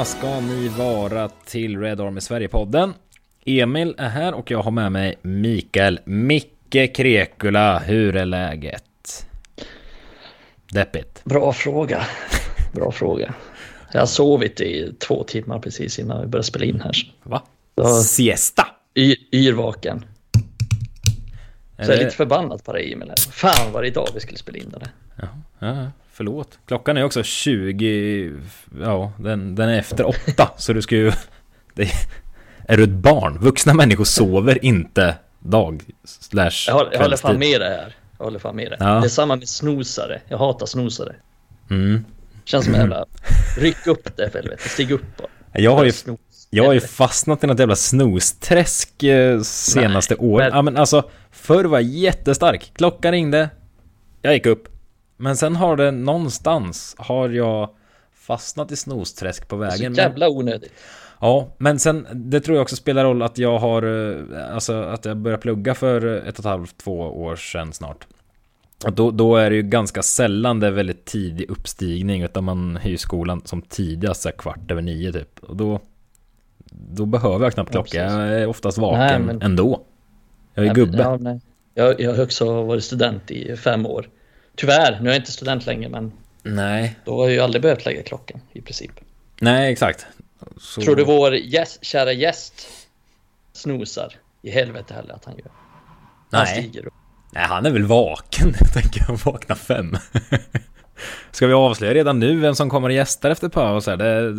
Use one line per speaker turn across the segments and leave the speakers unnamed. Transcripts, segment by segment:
välkomna ska ni vara till Red Army Sverige-podden. Emil är här och jag har med mig Mikael Micke Krekula. Hur är läget? Deppigt.
Bra fråga. Bra fråga. Jag har sovit i två timmar precis innan vi började spela in här.
Va?
Så,
Siesta?
y- yrvaken. Så jag är lite förbannad på dig Emil. här. Fan var det idag vi skulle spela in det.
Ja, ja, förlåt. Klockan är också 20... Ja, den, den är efter åtta. så du ska ju... Det, är du ett barn? Vuxna människor sover inte dag slash
Jag håller, jag håller fan med dig här. Jag håller fan med dig.
Ja.
Det är samma med snosare. Jag hatar snosare.
Mm.
Känns som en jävla... Ryck upp det för helvete. Stig upp bara.
Jag har ju. Jag har ju fastnat i något jävla snosträsk eh, senaste
Nej, men-
Ja men alltså, förr var jag jättestark. Klockan ringde, jag gick upp. Men sen har det någonstans, har jag fastnat i snosträsk på
Så
vägen. Men,
jävla onödigt.
ja, men sen, det tror jag också spelar roll att jag har, eh, alltså att jag började plugga för ett och ett halvt, två år sedan snart. Då, då är det ju ganska sällan det är väldigt tidig uppstigning, utan man är ju i skolan som tidigast så kvart över nio typ. Och då, då behöver jag knappt klocka, jag är oftast vaken
Nej, men-
ändå. Jag är
Ja,
gubbe.
Ja, nej. Jag, jag har också varit student i fem år. Tyvärr, nu är jag inte student längre, men
Nej,
då har jag ju aldrig behövt lägga klockan i princip.
nej exakt. Så...
Tror du vår gäst, kära gäst snosar? I helvete heller att han gör. Han
Nej.
stiger upp.
Nej, han är väl vaken, tänker jag. Vakna fem. Ska vi avslöja redan nu vem som kommer och gästar efter paus? Det,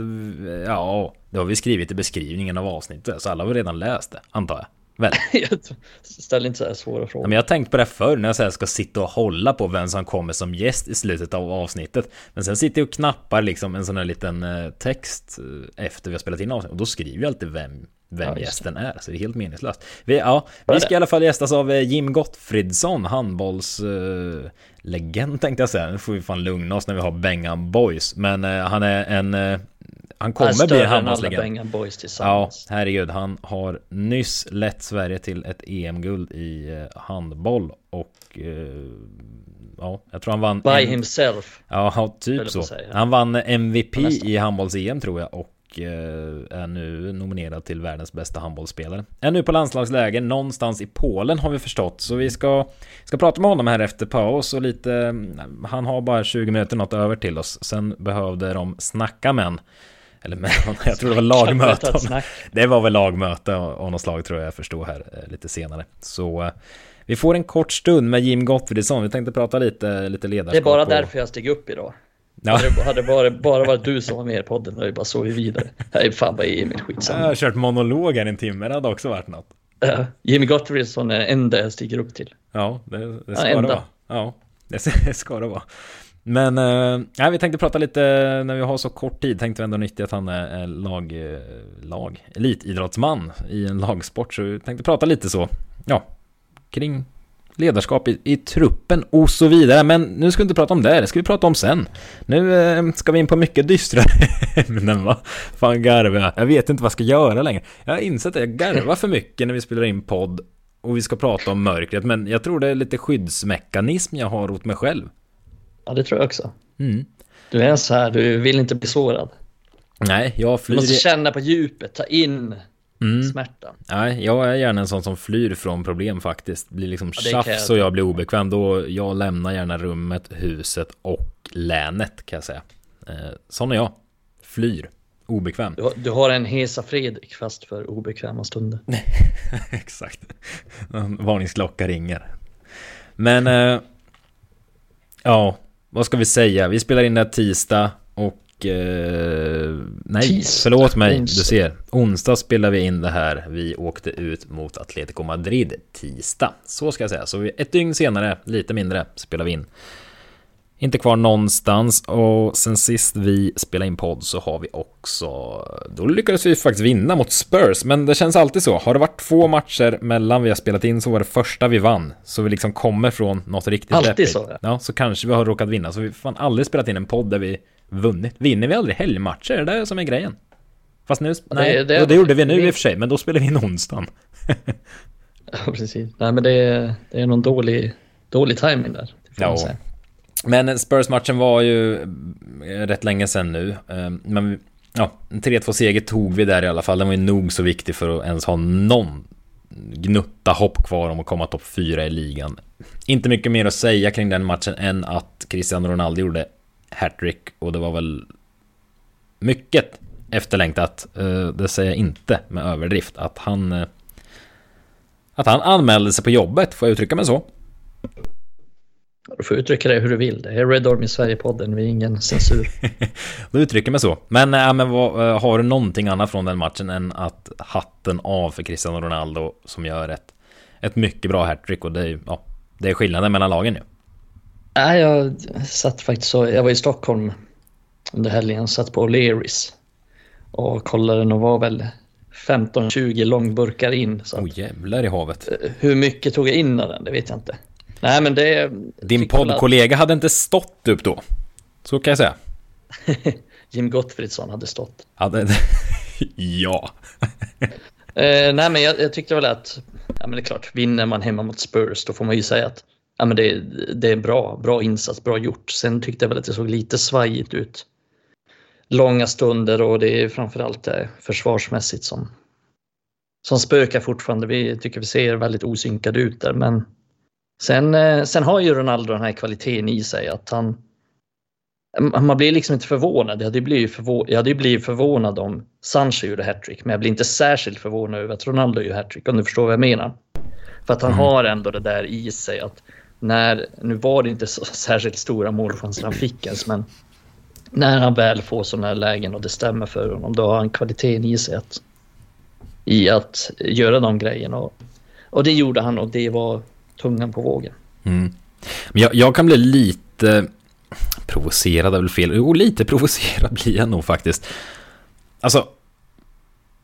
ja, det har vi skrivit i beskrivningen av avsnittet, så alla har redan läst det, antar jag. Väl?
Jag ställer inte så här svåra frågor.
men jag har tänkt på det förr när jag så ska sitta och hålla på vem som kommer som gäst i slutet av avsnittet. Men sen sitter jag och knappar liksom en sån här liten eh, text eh, efter vi har spelat in avsnittet. Och då skriver jag alltid vem, vem
Ja,
gästen är. Så det är helt meningslöst. Vi, ja, vi ska i alla fall gästas av eh, Jim Gottfridsson, handbollslegend legend, tänkte jag säga. Nu får vi fan lugna oss när vi har Bengan Boys. Men eh, han är en... han kommer bli en handbollslegend. Ja, herregud. Han har nyss lett Sverige till ett EM-guld i eh, handboll och eh, ja, jag tror han vann.
By
en-
himself.
Ja, typ så. Han vann MVP i handbolls-EM tror jag och eh, är nu nominerad till världens bästa handbollsspelare. Är nu på landslagsläger någonstans i Polen har vi förstått. Så vi ska, ska prata med honom här efter paus och lite... mm, Han har bara 20 minuter något över till oss. Sen behövde de snacka med en. Eller med jag tror det var lagmöte. Det var väl lagmöte av något slag tror jag jag förstod här eh, lite senare. Så eh, vi får en kort stund med Jim Gottfridsson. Vi tänkte prata lite, lite ledarskap.
Det är bara
och-
därför jag steg upp idag.
Ja.
Hade det hade bara, bara varit du som var med i podden hade jag bara sovit vidare. Nej, fan vad Emil,
Jag
skitsamma.
har kört monolog här en timme, det hade också varit något.
Uh, Jimmy Gottfridsson är enda jag stiger upp till.
Ja, det, det ska
Ja,
det vara. Ja, det ska det vara. Men eh, nej, vi tänkte prata lite, när vi har så kort tid, tänkte vi ändå nyttja att han är lag, eh, lag, elitidrottsman i en lagsport. Så vi tänkte prata lite så, ja, kring ledarskap i, i truppen och så vidare. Men nu ska vi inte prata om det, det ska vi prata om sen. Nu eh, ska vi in på mycket dystra ämnen va? Fan garvar jag. Jag vet inte vad jag ska göra längre. Jag har insett att jag garvar för mycket när vi spelar in podd och vi ska prata om mörkret. Men jag tror det är lite skyddsmekanism jag har åt mig själv.
Ja, det tror jag också.
Mm.
Du är så här, du vill inte bli sårad.
Nej, jag
Du
flyr...
måste
i-
känna på djupet, ta in
Mm.
smärtan.
Nej, jag är gärna en sån som flyr från problem faktiskt. Blir liksom
Ja,
tjafs och jag blir obekväm. Då jag lämnar gärna rummet, huset och länet kan jag säga. Eh, sån är jag. Flyr. Obekväm.
Du har, du har en Hesa Fredrik fast för obekväma stunder.
Exakt. Varningsklocka ringer. Men... Eh, ja, vad ska vi säga? Vi spelar in det här tisdag och... Eh, nej,
Tisdag,
förlåt mig.
onsdag.
Du ser. Onsdag spelar vi in det här. Vi åkte ut mot Atletico Madrid tisdag. Så ska jag säga. Så ett dygn senare, lite mindre, spelar vi in. Inte kvar någonstans och sen sist vi spelade in podd så har vi också Då lyckades vi faktiskt vinna mot Spurs Men det känns alltid så Har det varit två matcher mellan vi har spelat in så var det första vi vann Så vi liksom kommer från något riktigt
Alltid
deppigt.
så, ja.
Så kanske vi har råkat vinna Så vi har fan aldrig spelat in en podd där vi vunnit Vinner vi aldrig helgmatcher? Är det det som är grejen? Fast nu, nej, det,
det-
det, gjorde vi nu
vi-
i och för sig Men då spelar vi in onsdagen
Ja, precis. Nej, men det är, det är någon dålig, dålig timing där. det
Ja. Men Spurs-matchen var ju eh, rätt länge sedan nu. Ehm, men vi- ja, en 3-2 seger tog vi där i alla fall. Den var ju nog så viktig för att ens ha någon gnutta hopp kvar om att komma topp 4 i ligan. Inte mycket mer att säga kring den matchen än att Cristiano Ronaldo gjorde hattrick och det var väl mycket efterlängtat. Eh, det säger jag inte med överdrift. Att han... Eh, att han anmälde sig på jobbet, får jag uttrycka mig så?
Du får uttrycka det hur du vill. Det är Red Army Sverige-podden, vi är ingen censur.
Då uttrycker mig så. Men, äh, men vad, har du någonting annat från den matchen än att hatten av för Cristiano Ronaldo som gör ett, ett mycket bra hattrick och det är, ja, det är skillnaden mellan lagen nu.
Nej, jag satt faktiskt så, jag var i Stockholm under helgen, satt på O'Learys och kollade och var väl 15-20 långburkar in.
Åh oh, jävlar i havet.
Hur mycket tog jag in av den? Det vet jag inte. Nej, men det...
Din poddkollega att... hade inte stått upp då. Så kan jag säga.
Jim Gottfridsson hade stått.
Hade... ja.
eh, nej, men jag, jag, tyckte väl att... Ja, men det är klart, vinner man hemma mot Spurs då får man ju säga att ja, men det, det är bra, bra insats, bra gjort. Sen tyckte jag väl att det såg lite svajigt ut. Långa stunder och det är framförallt det försvarsmässigt som, som spökar fortfarande. Vi tycker vi ser väldigt osynkade ut där, men Sen, eh, sen har ju Ronaldo den här kvaliteten i sig att han... Man blir liksom inte förvånad. Jag hade blivit, förvå jag hade blivit förvånad om Sancho gjorde hattrick, men jag blir inte särskilt förvånad över att Ronaldo gör hattrick, om du förstår vad jag menar. För att han mm. har ändå det där i sig att när, nu var det inte så särskilt stora målchanser han fick ens, men när han väl får sådana här lägen och det stämmer för honom, då har han kvaliteten i sig att, i att göra de grejerna. Och, och det gjorde han och det var tungan på vågen.
Mm. Men jag, jag, kan bli lite provocerad, är väl fel. Jo, lite provocerad blir jag nog faktiskt. Alltså,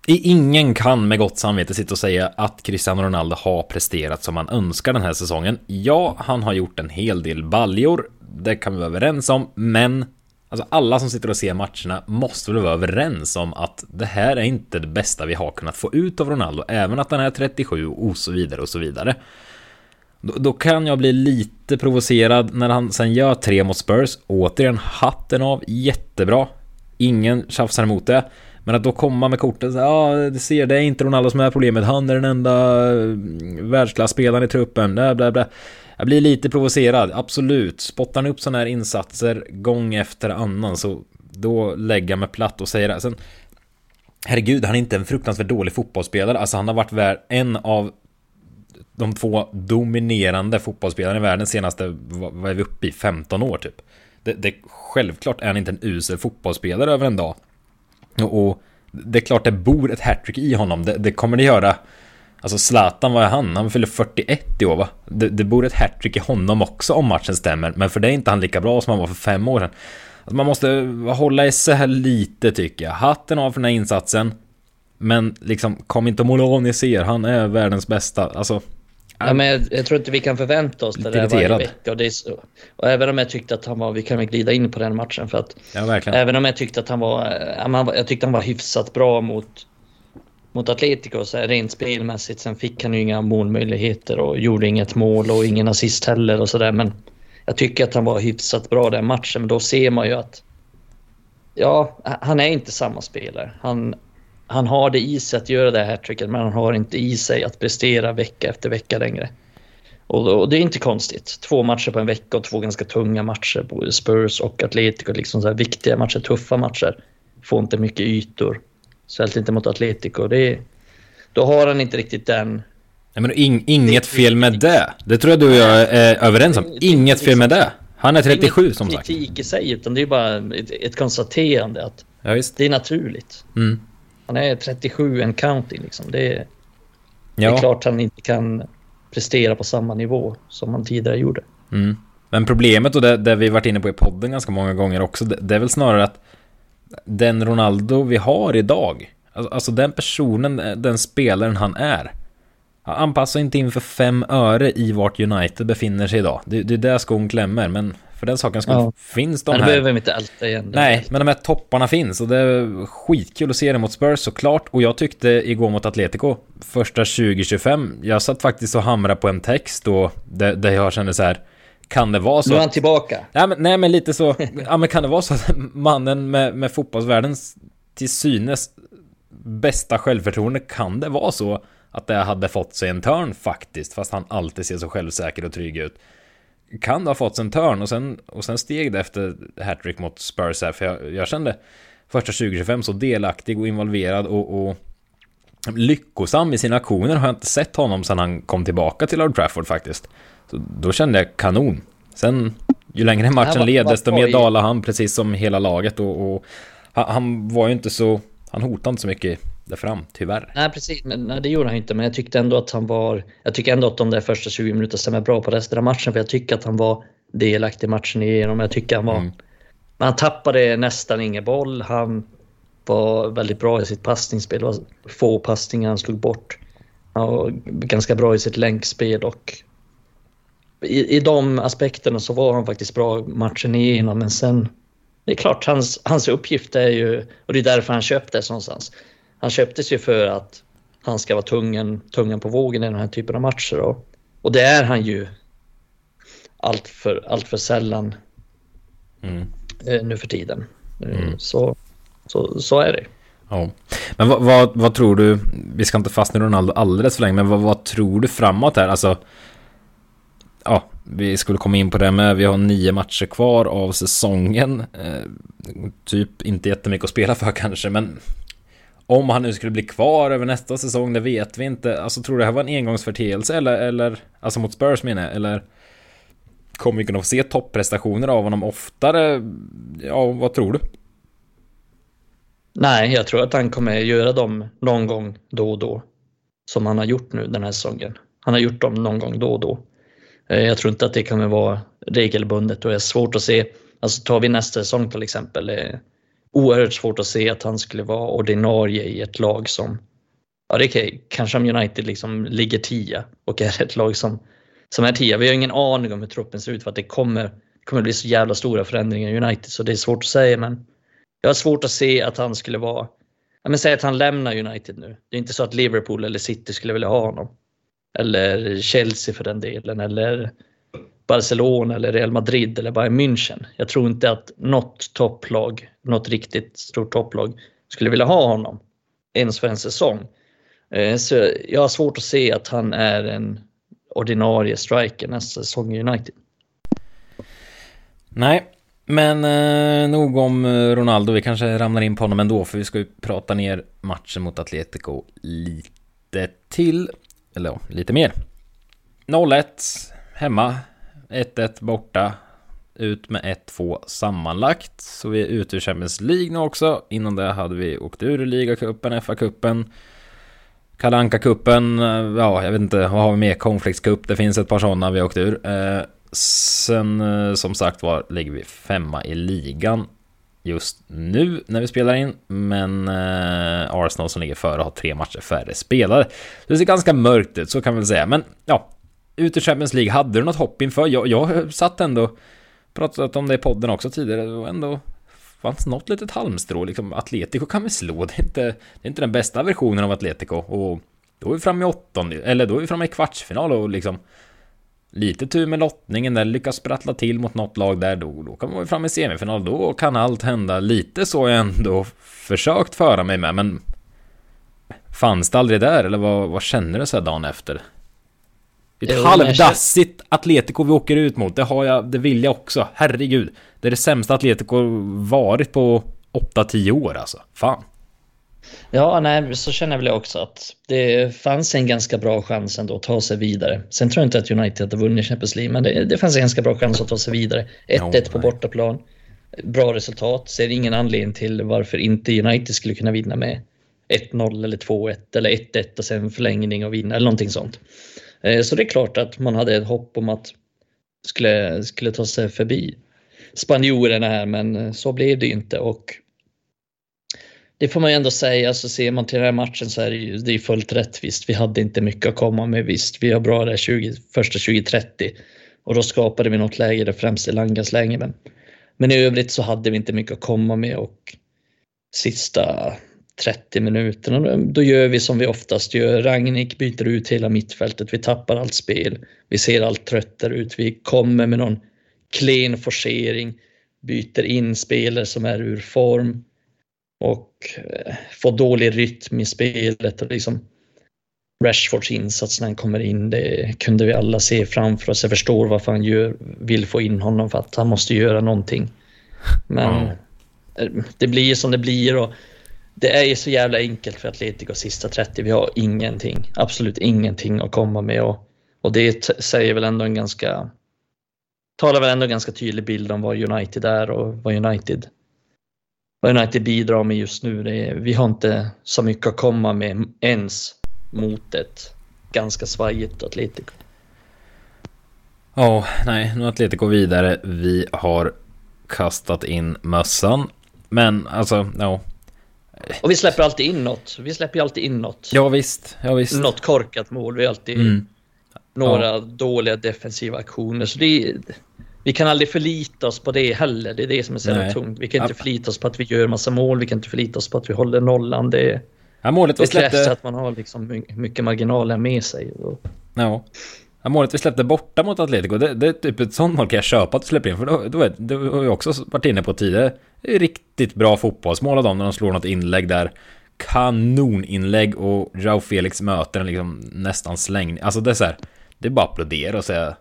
ingen kan med gott samvete sitta och säga att Cristiano Ronaldo har presterat som han önskar den här säsongen. Ja, han har gjort en hel del baljor, det kan vi vara överens om, men Alltså alla som sitter och ser matcherna måste väl vara överens om att det här är inte det bästa vi har kunnat få ut av Ronaldo, även att han är 37 och så vidare och så vidare. Då, då, kan jag bli lite provocerad när han sen gör tre mot Spurs. Återigen, hatten av, jättebra. Ingen tjafsar emot det. Men att då komma med korten så ja, det ser, det är inte Ronaldo som är problemet. Han är den enda eh, världsklasspelaren i truppen. Bla, bla, bla. Jag blir lite provocerad, absolut. Spottar han upp sådana här insatser gång efter annan så då lägger jag mig platt och säger det. Sen, herregud, han är inte en fruktansvärt dålig fotbollsspelare. Alltså han har varit en av de två dominerande fotbollsspelarna i världen senaste, vad är vi uppe i, 15 år typ. Det, det, självklart är han inte en usel fotbollsspelare över en dag. Och, och det är klart det bor ett hattrick i honom, det, det, kommer det göra. Alltså Zlatan, vad är han? Han fyller 41 i år va? Det, det bor ett hattrick i honom också om matchen stämmer, men för det är inte han lika bra som han var för fem år sedan. Alltså man måste hålla isär lite tycker jag. Hatten av för den här insatsen. Men liksom, kom inte och måla ni ser, han är världens bästa. Alltså,
Ja, men jag, jag, tror inte vi kan förvänta oss det där varje vecka. Och, det är så, och även om jag tyckte att han var, vi kan väl glida in på den matchen för att
ja,
även om jag tyckte att han var, jag tyckte han var hyfsat bra mot, mot Atletico så här, rent spelmässigt. Sen fick han ju inga målmöjligheter och gjorde inget mål och ingen assist heller och sådär. Men jag tycker att han var hyfsat bra den matchen. Men då ser man ju att ja, han är inte samma spelare. Han, han har det i sig att göra det här tricket men han har inte i sig att prestera vecka efter vecka längre. Och, och, det är inte konstigt. Två matcher på en vecka och två ganska tunga matcher. Både Spurs och Atletico. Liksom så viktiga matcher, tuffa matcher. Får inte mycket ytor. Speciellt inte mot Atletico. Det är, då har han inte riktigt den...
Nej, men in, inget fel med det. Det tror jag du och jag är överens om. Inget fel med det. Han är 37 som sagt.
Det är inte kritik i sig, utan det är bara ett, ett konstaterande att ja, det är naturligt.
Mm.
Han är 37 en counting liksom. Det är, ja. det är klart han inte kan prestera på samma nivå som han tidigare gjorde.
Mm. Men problemet och det, det vi varit inne på i podden ganska många gånger också, det, det är väl snarare att den Ronaldo vi har idag, alltså, alltså den personen, den spelaren han är, han passar inte in för fem öre i vart United befinner sig idag. Det, det är där skon klämmer, men för den saken skull ja. finns de här.
Det behöver vi inte älta igen.
Nej, men de här topparna finns och det är skitkul att se det mot Spurs såklart. Och jag tyckte igår mot Atletico, första 2025, jag satt faktiskt och hamrade på en text och där, jag kände så här, kan det vara så?
Nu är han tillbaka.
Ja, men, nej, men lite så, ja men kan det vara så att mannen med, med fotbollsvärldens till synes bästa självförtroende kan det vara så att det hade fått sig en törn faktiskt, fast han alltid ser så självsäker och trygg ut. Kan det ha fått en törn och sen, och sen steg det efter hattrick mot Spurs här, för jag, jag kände första 2025 så delaktig och involverad och, och lyckosam i sina aktioner har jag inte sett honom sedan han kom tillbaka till Old Trafford faktiskt. Så då kände jag kanon. Sen, ju längre matchen led, desto mer dalade han, precis som hela laget. Och, och han, var ju inte så... Han hotade inte så mycket där fram, tyvärr.
Nej, precis. Men, nej, det gjorde han inte. Men jag tyckte ändå att han var... Jag tycker ändå att de där första 20 minuterna stämmer bra på resten av matchen. För jag tycker att han var delaktig i matchen igenom. Jag tycker han var... Mm. Men han tappade nästan ingen boll. Han var väldigt bra i sitt passningsspel. Det var få passningar han slog bort. Han var ganska bra i sitt länkspel och i, i de aspekterna så var han faktiskt bra matchen igenom. Men sen, det är klart, hans, hans uppgift är ju, och det är därför han köptes någonstans. Han köptes ju för att han ska vara tungan, tungan på vågen i den här typen av matcher. Och, och det är han ju allt för, allt för sällan mm. eh, nu för tiden. Eh, mm. Så så, så är det.
Ja. Men vad, vad, vad, tror du, vi ska inte fastna i Ronaldo alldeles för länge, men vad, vad tror du framåt här? Alltså, ja, vi skulle komma in på det med, vi har nio matcher kvar av säsongen. Eh, typ inte jättemycket att spela för kanske, men om han nu skulle bli kvar över nästa säsong, det vet vi inte. Alltså tror du det här var en engångsförteelse eller, eller alltså mot Spurs menar jag, eller kommer vi kunna få se topprestationer av honom oftare? Ja, vad tror du?
Nej, jag tror att han kommer göra dem någon gång då och då. Som han har gjort nu den här säsongen. Han har gjort dem någon gång då och då. Eh, jag tror inte att det kommer vara regelbundet och det är svårt att se. Alltså tar vi nästa säsong till exempel. Eh, Oerhört svårt att se att han skulle vara ordinarie i ett lag som Ja, det är. Kanske om United liksom ligger tia och är ett lag som, som är tia. Vi har ingen aning om hur truppen ser ut för att det kommer, kommer bli så jävla stora förändringar i United så det är svårt att säga men jag har svårt att se att han skulle vara... Ja, men säg att han lämnar United nu. Det är inte så att Liverpool eller City skulle vilja ha honom. Eller Chelsea för den delen. Eller Barcelona eller Real Madrid eller Bayern München. Jag tror inte att något topplag, något riktigt stort topplag skulle vilja ha honom. Ens för en säsong. Eh, så jag har svårt att se att han är en ordinarie striker nästa säsong i United.
Nej, men eh, nog om eh, Ronaldo, vi kanske ramlar in på honom ändå för vi ska ju prata ner matchen mot Atletico lite till. Eller ja, lite mer. 0-1 hemma, 1-1 borta, ut med 1-2 sammanlagt. Så vi är ute ur Champions League nu också. Innan det hade vi åkt ur ligacupen, FA-cupen. Kalanka kuppen eh, ja jag vet inte, vad har vi mer? Conflicts Cup, det finns ett par sådana vi åkt ur. Eh, Sen eh, som sagt var ligger vi femma i ligan just nu när vi spelar in. Men eh, Arsenal som ligger före har tre matcher färre spelare. Det ser ganska mörkt ut, så kan vi väl säga. Men ja, ut i Champions League, hade du något hopp inför? Jag, jag satt ändå, pratat om det i podden också tidigare, och ändå fanns något litet halmstrå. Liksom, Atletico kan vi slå, det är inte, det är inte den bästa versionen av Atletico. Och då är vi framme i åttonde, eller då är vi framme i kvartsfinal och liksom Lite tur med lottningen där, lyckas sprattla till mot något lag där, då, då kan man vara framme i semifinal, då kan allt hända. Lite så jag ändå försökt föra mig med, men fanns det aldrig där, eller vad, vad känner du så här dagen efter? Ett halvdassigt Atletico vi åker ut mot, det har jag, det vill jag också, herregud. Det är det sämsta Atletico varit på 8-10 år alltså, fan.
Ja, nej, så känner jag väl också att det fanns en ganska bra chans ändå att ta sig vidare. Sen tror jag inte att United hade vunnit Champions League, men det, det fanns en ganska bra chans att ta sig vidare. 1-1 no, på bortaplan. Bra resultat. Ser ingen anledning till varför inte United skulle kunna vinna med 1-0 eller 2-1 eller 1-1 och sen förlängning och vinna eller någonting sånt. Eh, så det är klart att man hade ett hopp om att skulle, skulle ta sig förbi spanjorerna här, men eh, så blev det ju inte och det får man ju ändå säga, så ser man till den här matchen så är det ju det är fullt rättvist. Vi hade inte mycket att komma med visst. Vi har bra där 20, första 20-30 och då skapade vi något läge, där främst i Langas läge. Men, men i övrigt så hade vi inte mycket att komma med och sista 30 minuterna då gör vi som vi oftast gör. Ragnik byter ut hela mittfältet. Vi tappar allt spel. Vi ser allt tröttare ut. Vi kommer med någon klen forcering, byter in spelare som är ur form och eh, får dålig rytm i spelet. Och liksom Rashfords insats när han kommer in, det kunde vi alla se framför oss. Jag förstår varför han gör, vill få in honom för att han måste göra någonting. Men mm. det blir som det blir och det är ju så jävla enkelt för Atletico sista 30. Vi har ingenting, absolut ingenting att komma med och, och det säger väl ändå en ganska talar väl ändå en ganska tydlig bild om vad United är och vad United vad United bidrar med just nu. Det är, vi har inte så mycket att komma med ens mot ett ganska svajigt Atletico.
Ja, oh, nej, nu är Atletico vidare. Vi har kastat in mössan. Men alltså, ja. No.
Och vi släpper alltid in något. Vi släpper alltid in något.
Ja visst, ja visst.
Något korkat mål. Vi har alltid mm. några ja. dåliga defensiva aktioner. Så det, vi kan aldrig förlita oss på det heller. Det är det som är så jävla tungt. Vi kan inte förlita oss på att vi gör massa mål. Vi kan inte förlita oss på att vi håller nollan. Det,
ja, målet
det släppte... krävs att man har liksom mycket marginaler med sig.
Ja ja. målet vi släppte borta mot Atletico, det, det är typ ett sånt mål kan jag köpa att du släpper in. För då, då är, det har vi också varit inne på tidigare. Det är riktigt bra fotbollsmål av dem när de slår något inlägg där. Kanoninlägg och Jao Felix möter en liksom nästan slängd. Alltså det är så här, det är bara att applådera och säga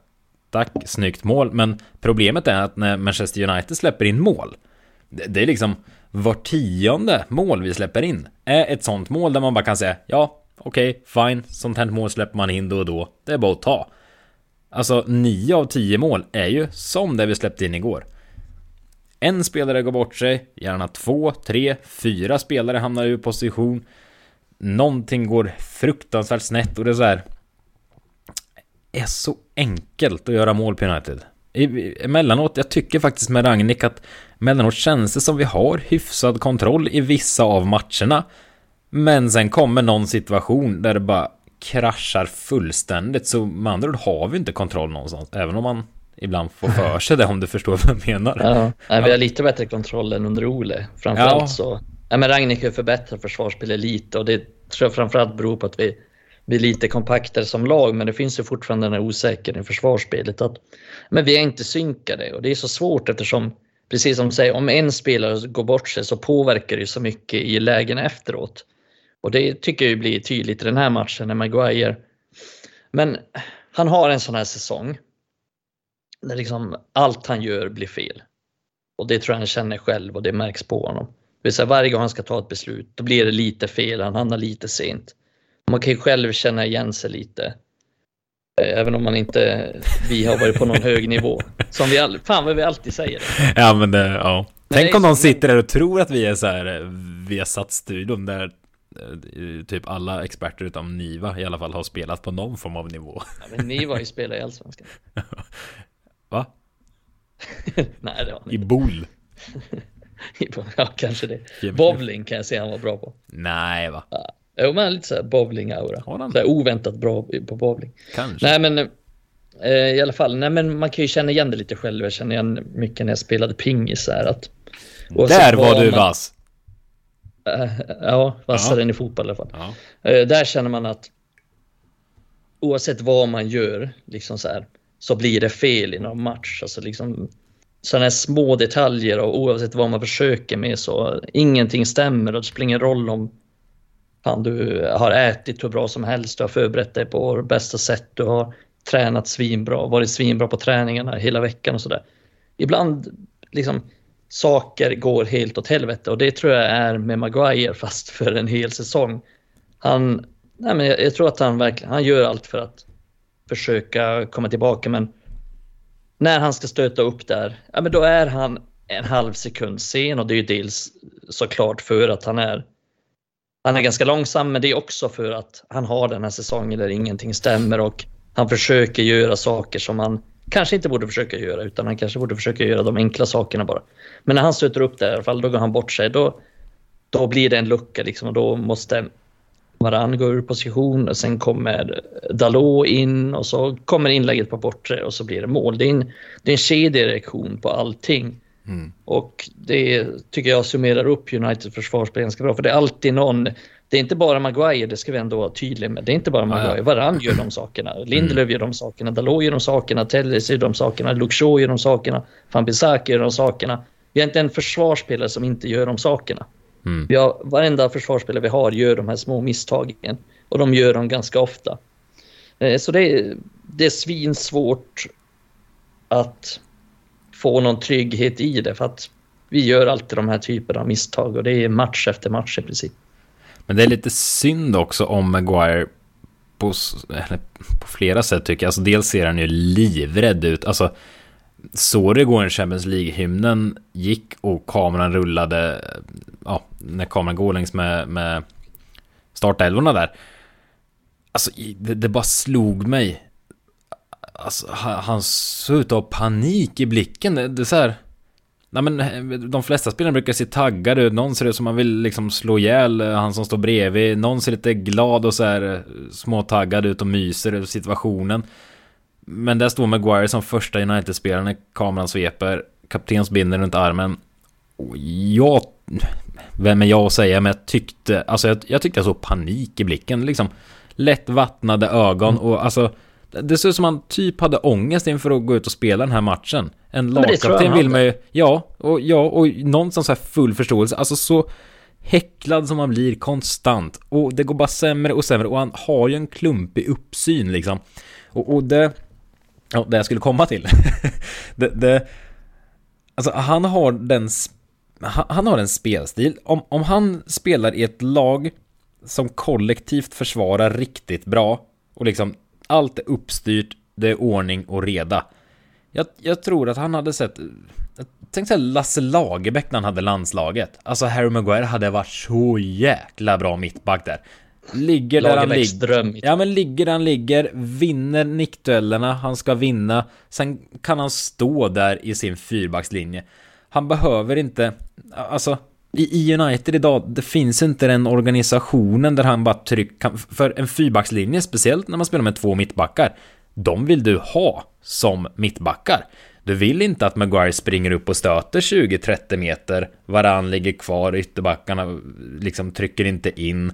tack, snyggt mål. Men problemet är att när Manchester United släpper in mål, det är liksom var tionde mål vi släpper in är ett sånt mål där man bara kan säga ja, okej, okay, fine, sånt här mål släpper man in då och då. Det är bara att ta. Alltså, 9 av 10 mål är ju som det vi släppte in igår. En spelare går bort sig, gärna två, tre, fyra spelare hamnar ur position. Någonting går fruktansvärt snett och det är så här är så enkelt att göra mål på United. Emellanåt, jag tycker faktiskt med Ragnik att emellanåt känns det som vi har hyfsad kontroll i vissa av matcherna. Men sen kommer någon situation där det bara kraschar fullständigt. Så med andra ord har vi inte kontroll någonstans. Även om man ibland får för sig det om du förstår vad jag menar.
Ja, ja. vi har lite bättre kontroll än under Ole. Framförallt ja. så. Ja, men Ragnik har förbättrat försvarsspelet lite och det tror jag framförallt beror på att vi blir lite kompaktare som lag, men det finns ju fortfarande den här osäkerheten i försvarsspelet. Att, men vi är inte synkade och det är så svårt eftersom, precis som du säger, om en spelare går bort sig så påverkar det så mycket i lägen efteråt. Och det tycker jag blir tydligt i den här matchen när Maguire... Men han har en sån här säsong där liksom allt han gör blir fel. Och det tror jag han känner själv och det märks på honom. Det vill säga varje gång han ska ta ett beslut, då blir det lite fel, han hamnar lite sent man kan ju själv känna igen sig lite. Eh, även om man inte, vi har varit på någon hög nivå. Som vi, all, fan vad vi alltid säger.
Ja men det, ja. Tänk om någon sitter där och tror att vi är så här, eh, vi har satt studion där eh, typ alla experter utom Niva i alla fall har spelat på någon form av nivå.
Ja, men Niva har ju spelat i Allsvenskan.
Va?
Nej det var han
I Bol.
ja, kanske det. Bowling kan jag säga han var bra på.
Nej va?
Ja. Jo, men lite såhär bowling-aura. Så oväntat bra på bowling.
Kanske.
Nej, men eh, i alla fall. Nej, men man kan ju känna igen det lite själv. Jag känner igen mycket när jag spelade pingis här. Att,
Där var du man, vass.
Äh, ja, vassare ja. än i fotboll i alla fall. Ja. Eh, där känner man att oavsett vad man gör, liksom så här, så blir det fel i någon match. Alltså liksom sådana små detaljer och oavsett vad man försöker med så ingenting stämmer och det spelar ingen roll om fan, du har ätit hur bra som helst, du har förberett dig på bästa sätt, du har tränat svinbra, varit svinbra på träningarna hela veckan och sådär. Ibland liksom saker går helt åt helvete. Och det tror jag är med Maguire fast för en hel säsong. Han, nej men jag, jag tror att han verkligen, han gör allt för att försöka komma tillbaka men när han ska stöta upp där, ja men då är han en halv sekund sen. Och det är ju dels såklart för att han är han är ganska långsam, men det är också för att han har den här säsongen där ingenting stämmer. Och han försöker göra saker som han kanske inte borde försöka göra, utan han kanske borde försöka göra de enkla sakerna bara. Men när han stöter upp det i alla fall, då går han bort sig. Då, då blir det en lucka liksom och då måste Varann gå ur position och sen kommer Dalot in och så kommer inlägget på bortre och så blir det mål. Det är en, det är en kedjereaktion på allting. Mm. Och det tycker jag summerar upp Uniteds försvarsspel ganska bra. För det är alltid någon, det är inte bara Maguire, det ska vi ändå vara tydliga med. Det är inte bara Maguire, Varann gör de sakerna, Lindelöf mm. gör de sakerna, Dalot gör de sakerna, Telles gör de sakerna, Luxor gör de sakerna, Van Bissaka gör de sakerna. Vi har inte en försvarsspelare som inte gör de sakerna. Mm. Vi har, varenda försvarsspelare vi har gör de här små misstagen och de gör dem ganska ofta. Eh, så det är, det är svinsvårt att få någon trygghet i det för att vi gör alltid de här typerna av misstag och det är match efter match i princip.
Men det är lite synd också om Maguire på, på flera sätt tycker jag. Alltså dels ser han ju livrädd ut. Alltså så det går en Champions League-hymnen gick och kameran rullade, ja, när kameran går längs med, med startelvorna där. Alltså, det, det, bara slog mig. Alltså, han, han såg ut att ha panik i blicken. Det, det är så här... Nej men de flesta spelarna brukar se taggade ut. Någon ser ut som man vill liksom slå ihjäl han som står bredvid. Någon ser lite glad och så här småtaggad ut och myser över situationen. Men där står Maguire som första United-spelare när kameran sveper. Kaptensbindeln runt armen. Och jag... Vem är jag att säga, men jag tyckte... Alltså jag, jag tyckte jag såg panik i blicken liksom. Lätt vattnade ögon mm. och alltså... Det ser ut som han typ hade ångest inför att gå ut och spela den här matchen. En lagkapten vill man ju... Ja, och, ja, och någonstans här full förståelse. Alltså så häcklad som man blir konstant. Och det går bara sämre och sämre. Och han har ju en klumpig uppsyn liksom. Och, och det... Ja, det jag skulle komma till. det, det, alltså han har den... Han har en spelstil. Om, om han spelar i ett lag som kollektivt försvarar riktigt bra och liksom allt är uppstyrt, det är ordning och reda. Jag, jag tror att han hade sett... Tänk såhär Lasse Lagerbäck när han hade landslaget. Alltså Harry Maguire hade varit så jäkla bra mittback där. Ligger där han ligger. Ja men ligger där han ligger, vinner nickduellerna, han ska vinna. Sen kan han stå där i sin fyrbackslinje. Han behöver inte, alltså i United idag, det finns inte den organisationen där han bara trycker, för en fyrbackslinje, speciellt när man spelar med två mittbackar, de vill du ha som mittbackar. Du vill inte att Maguire springer upp och stöter 20-30 meter, varann ligger kvar, ytterbackarna liksom trycker inte in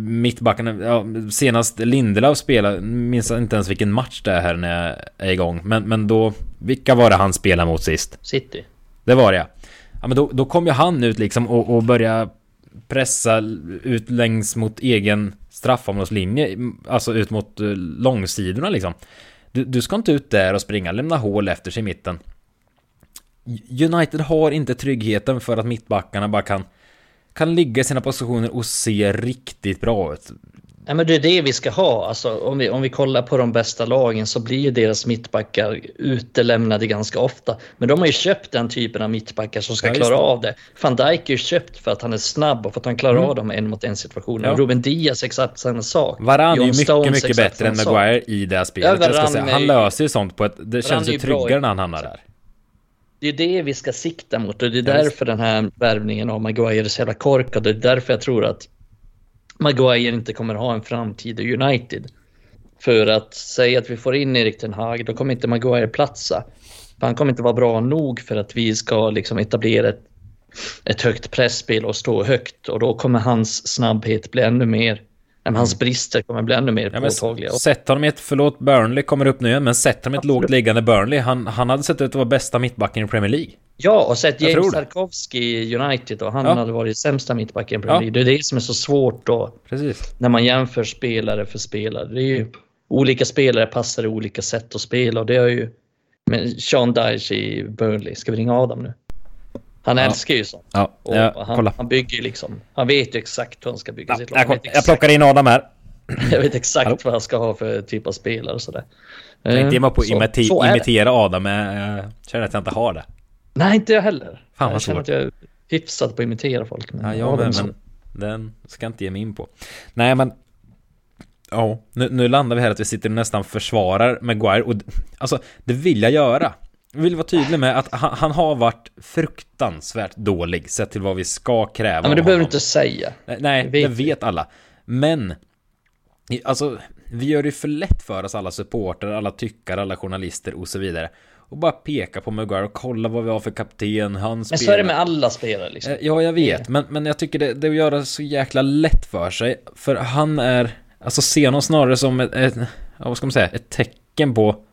mittbackarna, ja, senast Lindelöf spelade, minns inte ens vilken match det är här när jag är igång. Men, men då, vilka var det han spelade mot sist?
City.
Det var det ja. ja men då, då kom ju han ut liksom och, och började pressa ut längs mot egen straffområdeslinje, alltså ut mot eh, långsidorna liksom. Du, du ska inte ut där och springa, lämna hål efter sig i mitten. United har inte tryggheten för att mittbackarna bara kan kan ligga i sina positioner och se riktigt bra ut.
Ja, men det är det vi ska ha. Alltså, om, vi, om vi kollar på de bästa lagen så blir ju deras mittbackar utelämnade ganska ofta. Men de har ju köpt den typen av mittbackar som ska ja, klara av det. Van Dijk är ju köpt för att han är snabb och för att han klarar mm. av de en mot en situationer. Ja. Ruben Diaz exakt samma sak.
Varann är ju mycket, Stones mycket bättre än Maguire i det här spelet. Ja, han löser ju sånt på ett... Det känns ju tryggare när han hamnar där.
Det är det vi ska sikta mot och det är därför den här värvningen av Maguire är så jävla korkad. Det är därför jag tror att Maguire inte kommer ha en framtid i United. För att säga att vi får in Erik Ten Hag, då kommer inte Maguire platsa. För han kommer inte vara bra nog för att vi ska liksom etablera ett, ett högt pressspel och stå högt. Och då kommer hans snabbhet bli ännu mer men hans mm. brister kommer bli ännu mer ja, påtagliga.
Sätt honom i ett, förlåt Burnley kommer upp nu igen, men sätt honom i ett lågt liggande Burnley. Han, han hade sett ut att vara bästa mittbacken i Premier League.
Ja, och sett James Tarkovsky i United och han ja. hade varit sämsta mittbacken i Premier League. Ja. Det är det som är så svårt då. Precis. När man jämför spelare för spelare. Det är ju olika spelare passar i olika sätt att spela och det har ju med Sean Dyche i Burnley. Ska vi ringa Adam nu? Han ja. älskar ju sånt.
Ja, ja,
han, han, bygger liksom. Han vet ju exakt hur han ska bygga ja, sitt
lag. Jag, jag plockar in Adam här.
jag vet exakt Hallå. vad han ska ha för typ av spelare och sådär.
Jag tänkte ge mig på att imite imitera Adam, men jag känner att jag inte har det.
Nej, inte jag heller.
Fan vad
jag
svårt.
Att jag är hyfsad på att imitera folk.
Men ja, jag med, men den ska jag inte ge mig in på. Nej, men Ja, nu, nu landar vi här att vi sitter och nästan försvarar Maguire och alltså det vill jag göra. Jag vill vara tydlig med att han, han, har varit fruktansvärt dålig sett till vad vi ska kräva
ja, men det behöver du inte säga.
Nej, det vet, det vet alla. Men, alltså, vi gör det för lätt för oss alla supporter, alla tyckare, alla journalister och så vidare. Och bara peka på Maguire och kolla vad vi har för kapten, han
spelar. Men så är det med alla spelare liksom. Eh,
ja, jag vet, men, men jag tycker det, det är att göra så jäkla lätt för sig. För han är, alltså se honom snarare som ett, ett, vad ska man säga, ett tecken på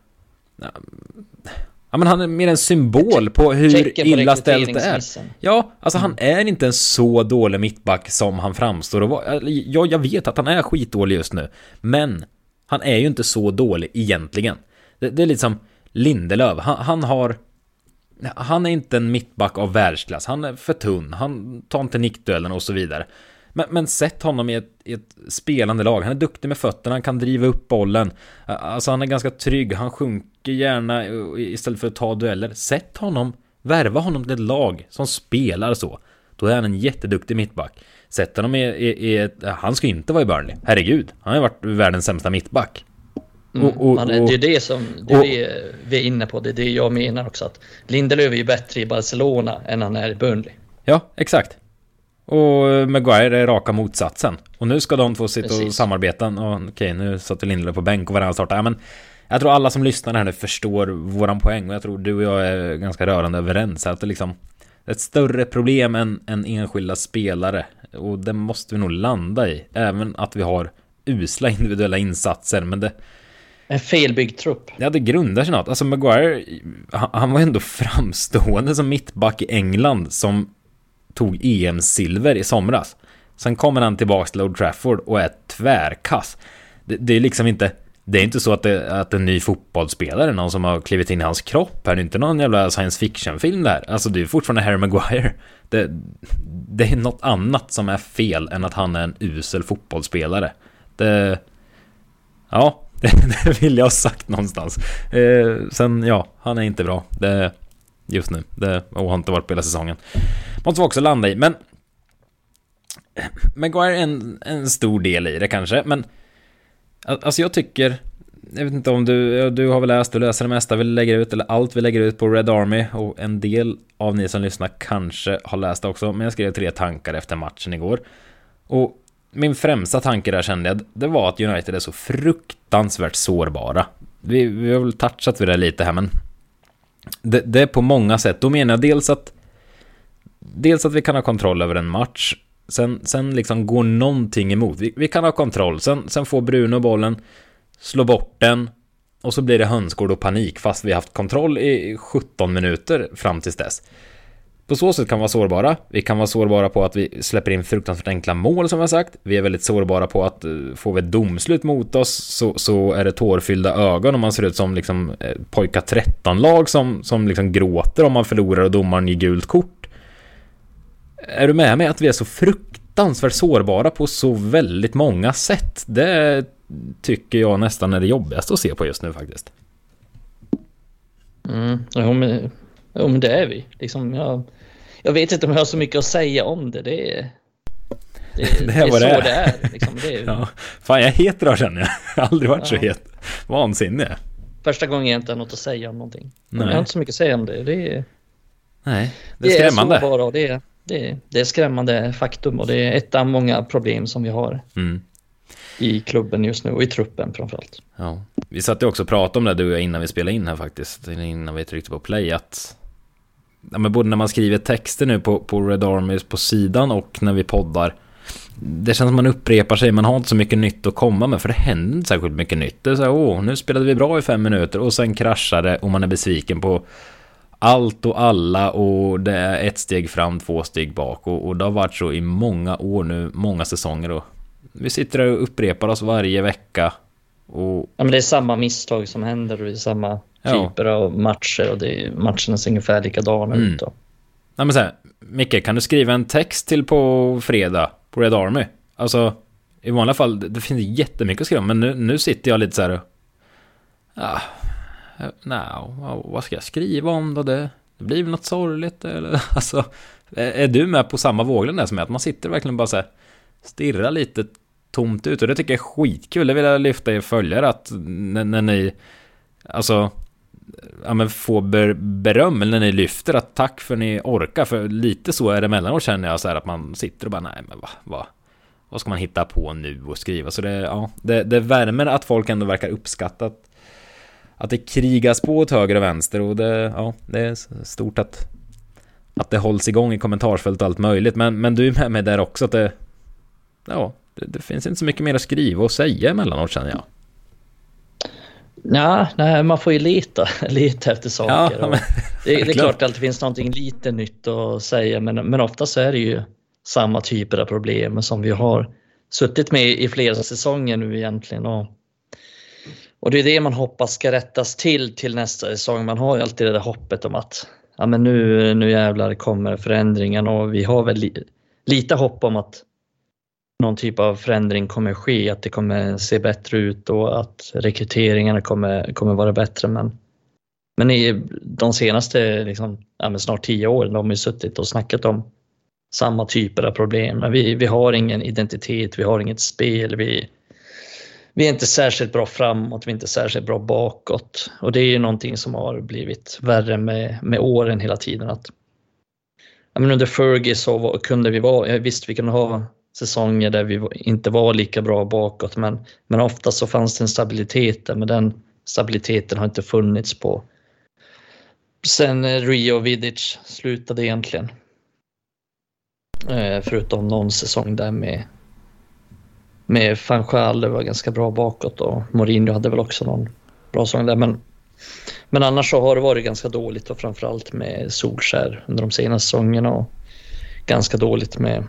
Ja men han är mer en symbol på hur illa ställt det är. Ja, alltså han är inte en så dålig mittback som han framstår och var. Ja, jag vet att han är skitdålig just nu. Men han är ju inte så dålig egentligen. Det, det är lite som Lindelöf. Han, han har... Han är inte en mittback av världsklass. Han är för tunn. Han tar inte nickduellen och så vidare. Men, men sätt honom i ett, i ett spelande lag. Han är duktig med fötterna, han kan driva upp bollen. Alltså han är ganska trygg, han sjunker gärna istället för att ta dueller. Sätt honom, värva honom till ett lag som spelar så. Då är han en jätteduktig mittback. Sätt honom i, i, i ett... Han ska inte vara i Burnley. Herregud, han har ju varit världens sämsta mittback.
Mm, och, och, det är det som det är det vi är inne på. Det är det jag menar också. Att Lindelöf är ju bättre i Barcelona än han är i Burnley.
Ja, exakt. Och Maguire är raka motsatsen. Och nu ska de två sitta Precis. och samarbeta. Och, okej, nu satt Lindelöf på bänk och varannan startar. Ja, men jag tror alla som lyssnar här nu förstår våran poäng. Och jag tror du och jag är ganska rörande överens. Att det liksom ett större problem än, än enskilda spelare. Och det måste vi nog landa i. Även att vi har usla individuella insatser. Men det...
En felbyggd trupp.
Ja, det grundar sig något. Alltså Maguire, han, han var ändå framstående som mittback i England som tog EM-silver i somras. Sen kommer han tillbaks till Old Trafford och är tvärkass. Det, det är liksom inte... Det är inte så att, det, att en ny fotbollsspelare, någon som har klivit in i hans kropp här, det är inte någon jävla science fiction-film där. Alltså det är fortfarande Harry Maguire. Det, det är något annat som är fel än att han är en usel fotbollsspelare. Det... Ja, det, det vill jag ha sagt någonstans. Eh, sen, ja, han är inte bra. Det, just nu. Det och har inte varit på hela säsongen. Måste vi också landa i, men... Maguire är en, en stor del i det kanske, men... Alltså jag tycker... Jag vet inte om du, du har väl läst du läser det mesta vi lägger ut, eller allt vi lägger ut på Red Army, och en del av ni som lyssnar kanske har läst det också, men jag skrev tre tankar efter matchen igår. Och min främsta tanke där kände jag, det var att United är så fruktansvärt sårbara. Vi, vi har väl touchat vid det lite här, men det, det, är på många sätt. Då menar jag dels att dels att vi kan ha kontroll över en match. Sen, sen liksom går någonting emot. Vi, vi kan ha kontroll. Sen, sen får Bruno bollen, slå bort den och så blir det hönsgård och panik fast vi haft kontroll i 17 minuter fram tills dess. På så sätt kan vi vara sårbara. Vi kan vara sårbara på att vi släpper in fruktansvärt enkla mål som jag sagt. Vi är väldigt sårbara på att eh, får vi ett domslut mot oss så, så är det tårfyllda ögon och man ser ut som liksom eh, pojkar 13-lag som, som liksom gråter om man förlorar och domaren ger gult kort. Är du med mig att vi är så fruktansvärt sårbara på så väldigt många sätt? Det tycker jag nästan är det jobbigaste att se på just nu faktiskt.
Mm, ja, men, jo, men det är vi. Liksom, jag jag vet inte om jag har så mycket att säga om det. Det är, det, det, det är så det är. Det är, liksom. det är
ja. Fan, jag är het idag känner jag. Jag har aldrig varit ja. så het. Vansinnig.
Första gången jag inte har något att säga om någonting. Nej. Jag har inte så mycket att säga om det. Det är,
Nej, det är skrämmande.
Det är, bara, det, är, det, är, det är skrämmande faktum och det är ett av många problem som vi har. Mm. I klubben just nu och i truppen framförallt.
Ja. Vi satt ju också och pratade om det du och jag innan vi spelade in här faktiskt. Innan vi tryckte på play. Att ja, men både när man skriver texter nu på, på Red Army på sidan och när vi poddar. Det känns som man upprepar sig, man har inte så mycket nytt att komma med för det händer inte särskilt mycket nytt. Det är så här, åh, nu spelade vi bra i fem minuter och sen kraschar det och man är besviken på allt och alla och det är ett steg fram, två steg bak och, och det har varit så i många år nu, många säsonger och vi sitter och upprepar oss varje vecka. Och...
Ja, men det är samma misstag som händer och det är samma typer ja. av matcher och det matcherna ser ungefär likadana mm. ut. Då.
Ja, men så här, Micke, kan du skriva en text till på fredag på Red Army? Alltså, i vanliga fall, det finns jättemycket att skriva men nu, nu sitter jag lite så här Ja, nej, vad ska jag skriva om då? Det, det blir väl något sorgligt eller? Alltså, är, du med på samma våglängd där som jag? Att man sitter verkligen bara så här, stirrar lite tomt ut och det tycker jag är skitkul. Det vill jag lyfta er följare att när, när ni, alltså ja, men få ber, beröm eller när ni lyfter att tack för att ni orkar. För lite så är det emellanåt känner jag så här att man sitter och bara nej men vad, vad, vad ska man hitta på nu och skriva? Så det, ja, det, det värmer att folk ändå verkar uppskatta att, att det krigas på åt höger och vänster och det, ja, det är stort att, att det hålls igång i kommentarsfält och allt möjligt. Men, men du är med mig där också att det, ja, det, det finns inte så mycket mer att skriva och säga emellanåt känner jag.
Ja, nej, man får ju leta, leta efter saker. Ja, men, det, det, är klart att det finns någonting lite nytt att säga, men, men ofta så är det ju samma typer av problem som vi har suttit med i flera säsonger nu egentligen. Och, och det är det man hoppas ska rättas till till nästa säsong. Man har ju alltid det där hoppet om att ja, men nu, nu jävlar kommer förändringen och vi har väl li, lite hopp om att någon typ av förändring kommer ske, att det kommer se bättre ut och att rekryteringarna kommer, kommer vara bättre. Men, men i de senaste liksom, ja, snart tio åren har vi suttit och snackat om samma typer av problem. Men vi, vi har ingen identitet, vi har inget spel, vi, vi är inte särskilt bra framåt, vi är inte särskilt bra bakåt. Och det är ju någonting som har blivit värre med, med åren hela tiden. Att, ja, men under Fergie så var, kunde vi vara, visst vi kunde ha säsonger där vi inte var lika bra bakåt men, men ofta så fanns det en stabilitet där men den stabiliteten har inte funnits på sen eh, Rio och Vidic slutade egentligen. Eh, förutom någon säsong där med med Fanchal, det var ganska bra bakåt och Mourinho hade väl också någon bra säsong där men men annars så har det varit ganska dåligt och framförallt med Solskär under de senaste säsongerna och ganska dåligt med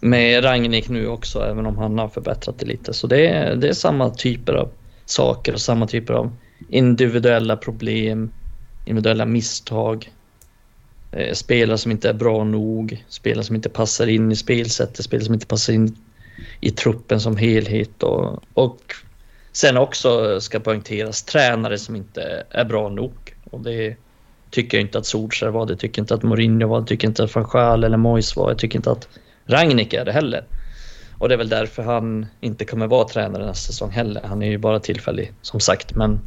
med Ragnik nu också, även om han har förbättrat det lite. Så det är, det är samma typer av saker och samma typer av individuella problem, individuella misstag. Eh, spelare som inte är bra nog, spelare som inte passar in i spelsättet, spelare som inte passar in i truppen som helhet och, och sen också ska poängteras tränare som inte är bra nog. Och det tycker jag inte att Solskjaer var, det tycker inte att Mourinho var, det tycker inte att van eller Moyes var, jag tycker inte att Ragnik är det heller. Och det är väl därför han inte kommer vara tränare nästa säsong heller. Han är ju bara tillfällig som sagt men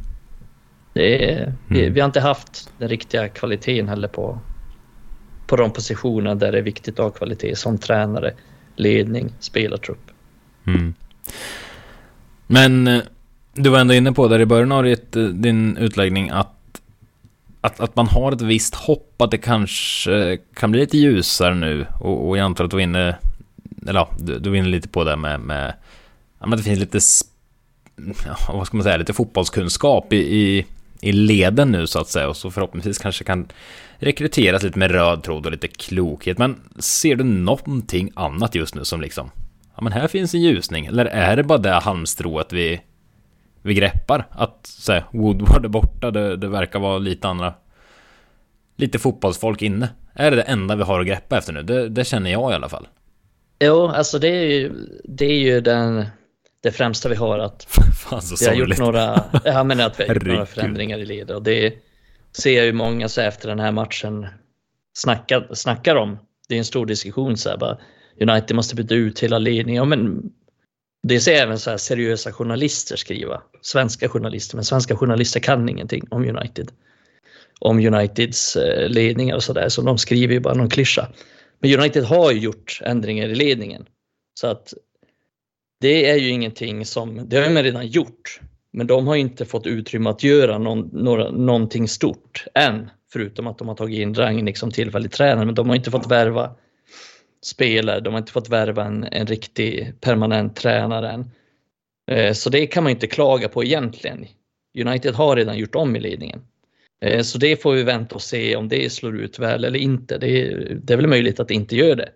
det är, mm. vi, vi, har inte haft den riktiga kvaliteten heller på, på de positionerna där det är viktigt att ha kvalitet som tränare, ledning, spelartrupp. Mm.
Men eh, du var ändå inne på där i början av eh, din utläggning att att, att man har ett visst hopp att det kanske kan bli lite ljusare nu. Och, och jag antar att du var inne, eller ja, du, du var inne lite på det med, med ja, men det finns lite, ja, vad ska man säga, lite fotbollskunskap i, i, i leden nu så att säga. Och så förhoppningsvis kanske kan rekryteras lite med röd tråd och lite klokhet. Men ser du någonting annat just nu som liksom, ja men här finns en ljusning, eller är det bara det halmstrået vi vi greppar. Att så Woodward är borta, det, det verkar vara lite andra... Lite fotbollsfolk inne. Är det det enda vi har att greppa efter nu? Det, det känner jag i alla fall.
Jo, alltså det är ju, det är ju den, det främsta vi har att
Fan, så
vi har gjort några, ja, men att vi har gjort några förändringar i ledet och det ser jag ju många så efter den här matchen snackar, snackar om. Det är en stor diskussion så här bara United måste byta ut hela ledningen. Ja, men det ser även så här seriösa journalister skriva. Svenska journalister, men svenska journalister kan ingenting om United. Om Uniteds eh, ledningar och sådär, så de skriver ju bara någon klyscha. Men United har ju gjort ändringar i ledningen. Så att det är ju ingenting som, det har man redan gjort. Men de har inte fått utrymme att göra någon, några, någonting stort än. Förutom att de har tagit in Rangnick som tillfällig tränare, men de har inte fått värva spelare. De har inte fått värva en, en riktig permanent tränare än. Eh, så det kan man inte klaga på egentligen. United har redan gjort om i ledningen. Eh, så det får vi vänta och se om det slår ut väl eller inte. Det är, det är väl möjligt att det inte gör det.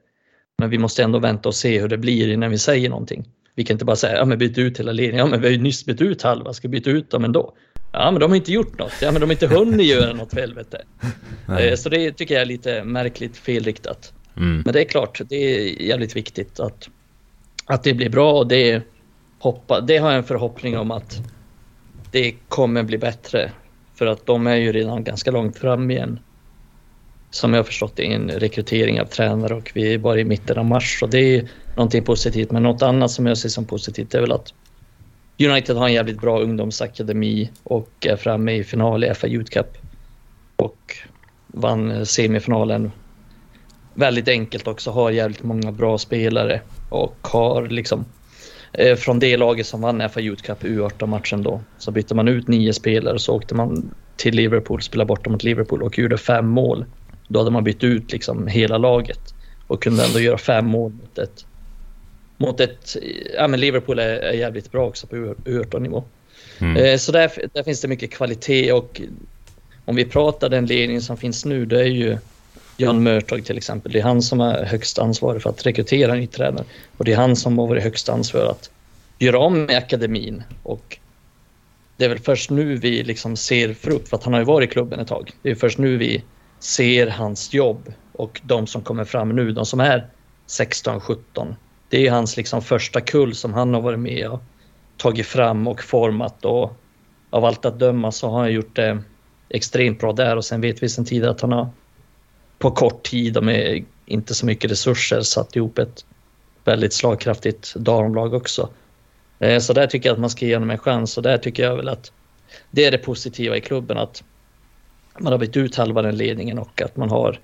Men vi måste ändå vänta och se hur det blir innan vi säger någonting. Vi kan inte bara säga, ja men byt ut hela ledningen. Ja men vi har ju nyss bytt ut halva, ska byta ut dem ändå? Ja men de har inte gjort något. Ja men de har inte hunnit göra något för helvete. Eh, så det tycker jag är lite märkligt felriktat. Mm. Men det är klart, det är jävligt viktigt att, att det blir bra och det, hoppa, det har jag en förhoppning om att det kommer bli bättre. För att de är ju redan ganska långt fram igen. Som jag har förstått det i en rekrytering av tränare och vi är bara i mitten av mars. Så det är någonting positivt. Men något annat som jag ser som positivt är väl att United har en jävligt bra ungdomsakademi och är framme i final i FA Youth Cup. Och vann semifinalen väldigt enkelt också, har jävligt många bra spelare och har liksom eh, från det laget som vann FA Youth Cup U18-matchen då så bytte man ut nio spelare så åkte man till Liverpool, spelade borta mot Liverpool och gjorde fem mål. Då hade man bytt ut liksom hela laget och kunde ändå göra fem mål mot ett... Mot ett ja men Liverpool är, är jävligt bra också på U18-nivå. Mm. Eh, så där, där finns det mycket kvalitet och om vi pratar den ledning som finns nu, det är ju Jan Mörtag till exempel. Det är han som är högst ansvarig för att rekrytera ny tränare och det är han som har varit högst ansvarig att göra om med akademin och det är väl först nu vi liksom ser frukt, för att han har ju varit i klubben ett tag. Det är först nu vi ser hans jobb och de som kommer fram nu, de som är 16, 17. Det är hans liksom första kull som han har varit med och tagit fram och format och av allt att döma så har han gjort det extremt bra där och sen vet vi sen tidigare att han har på kort tid och med inte så mycket resurser satt ihop ett väldigt slagkraftigt damlag också. Eh, så där tycker jag att man ska ge honom en chans och där tycker jag väl att det är det positiva i klubben att man har bytt ut halva den ledningen och att man har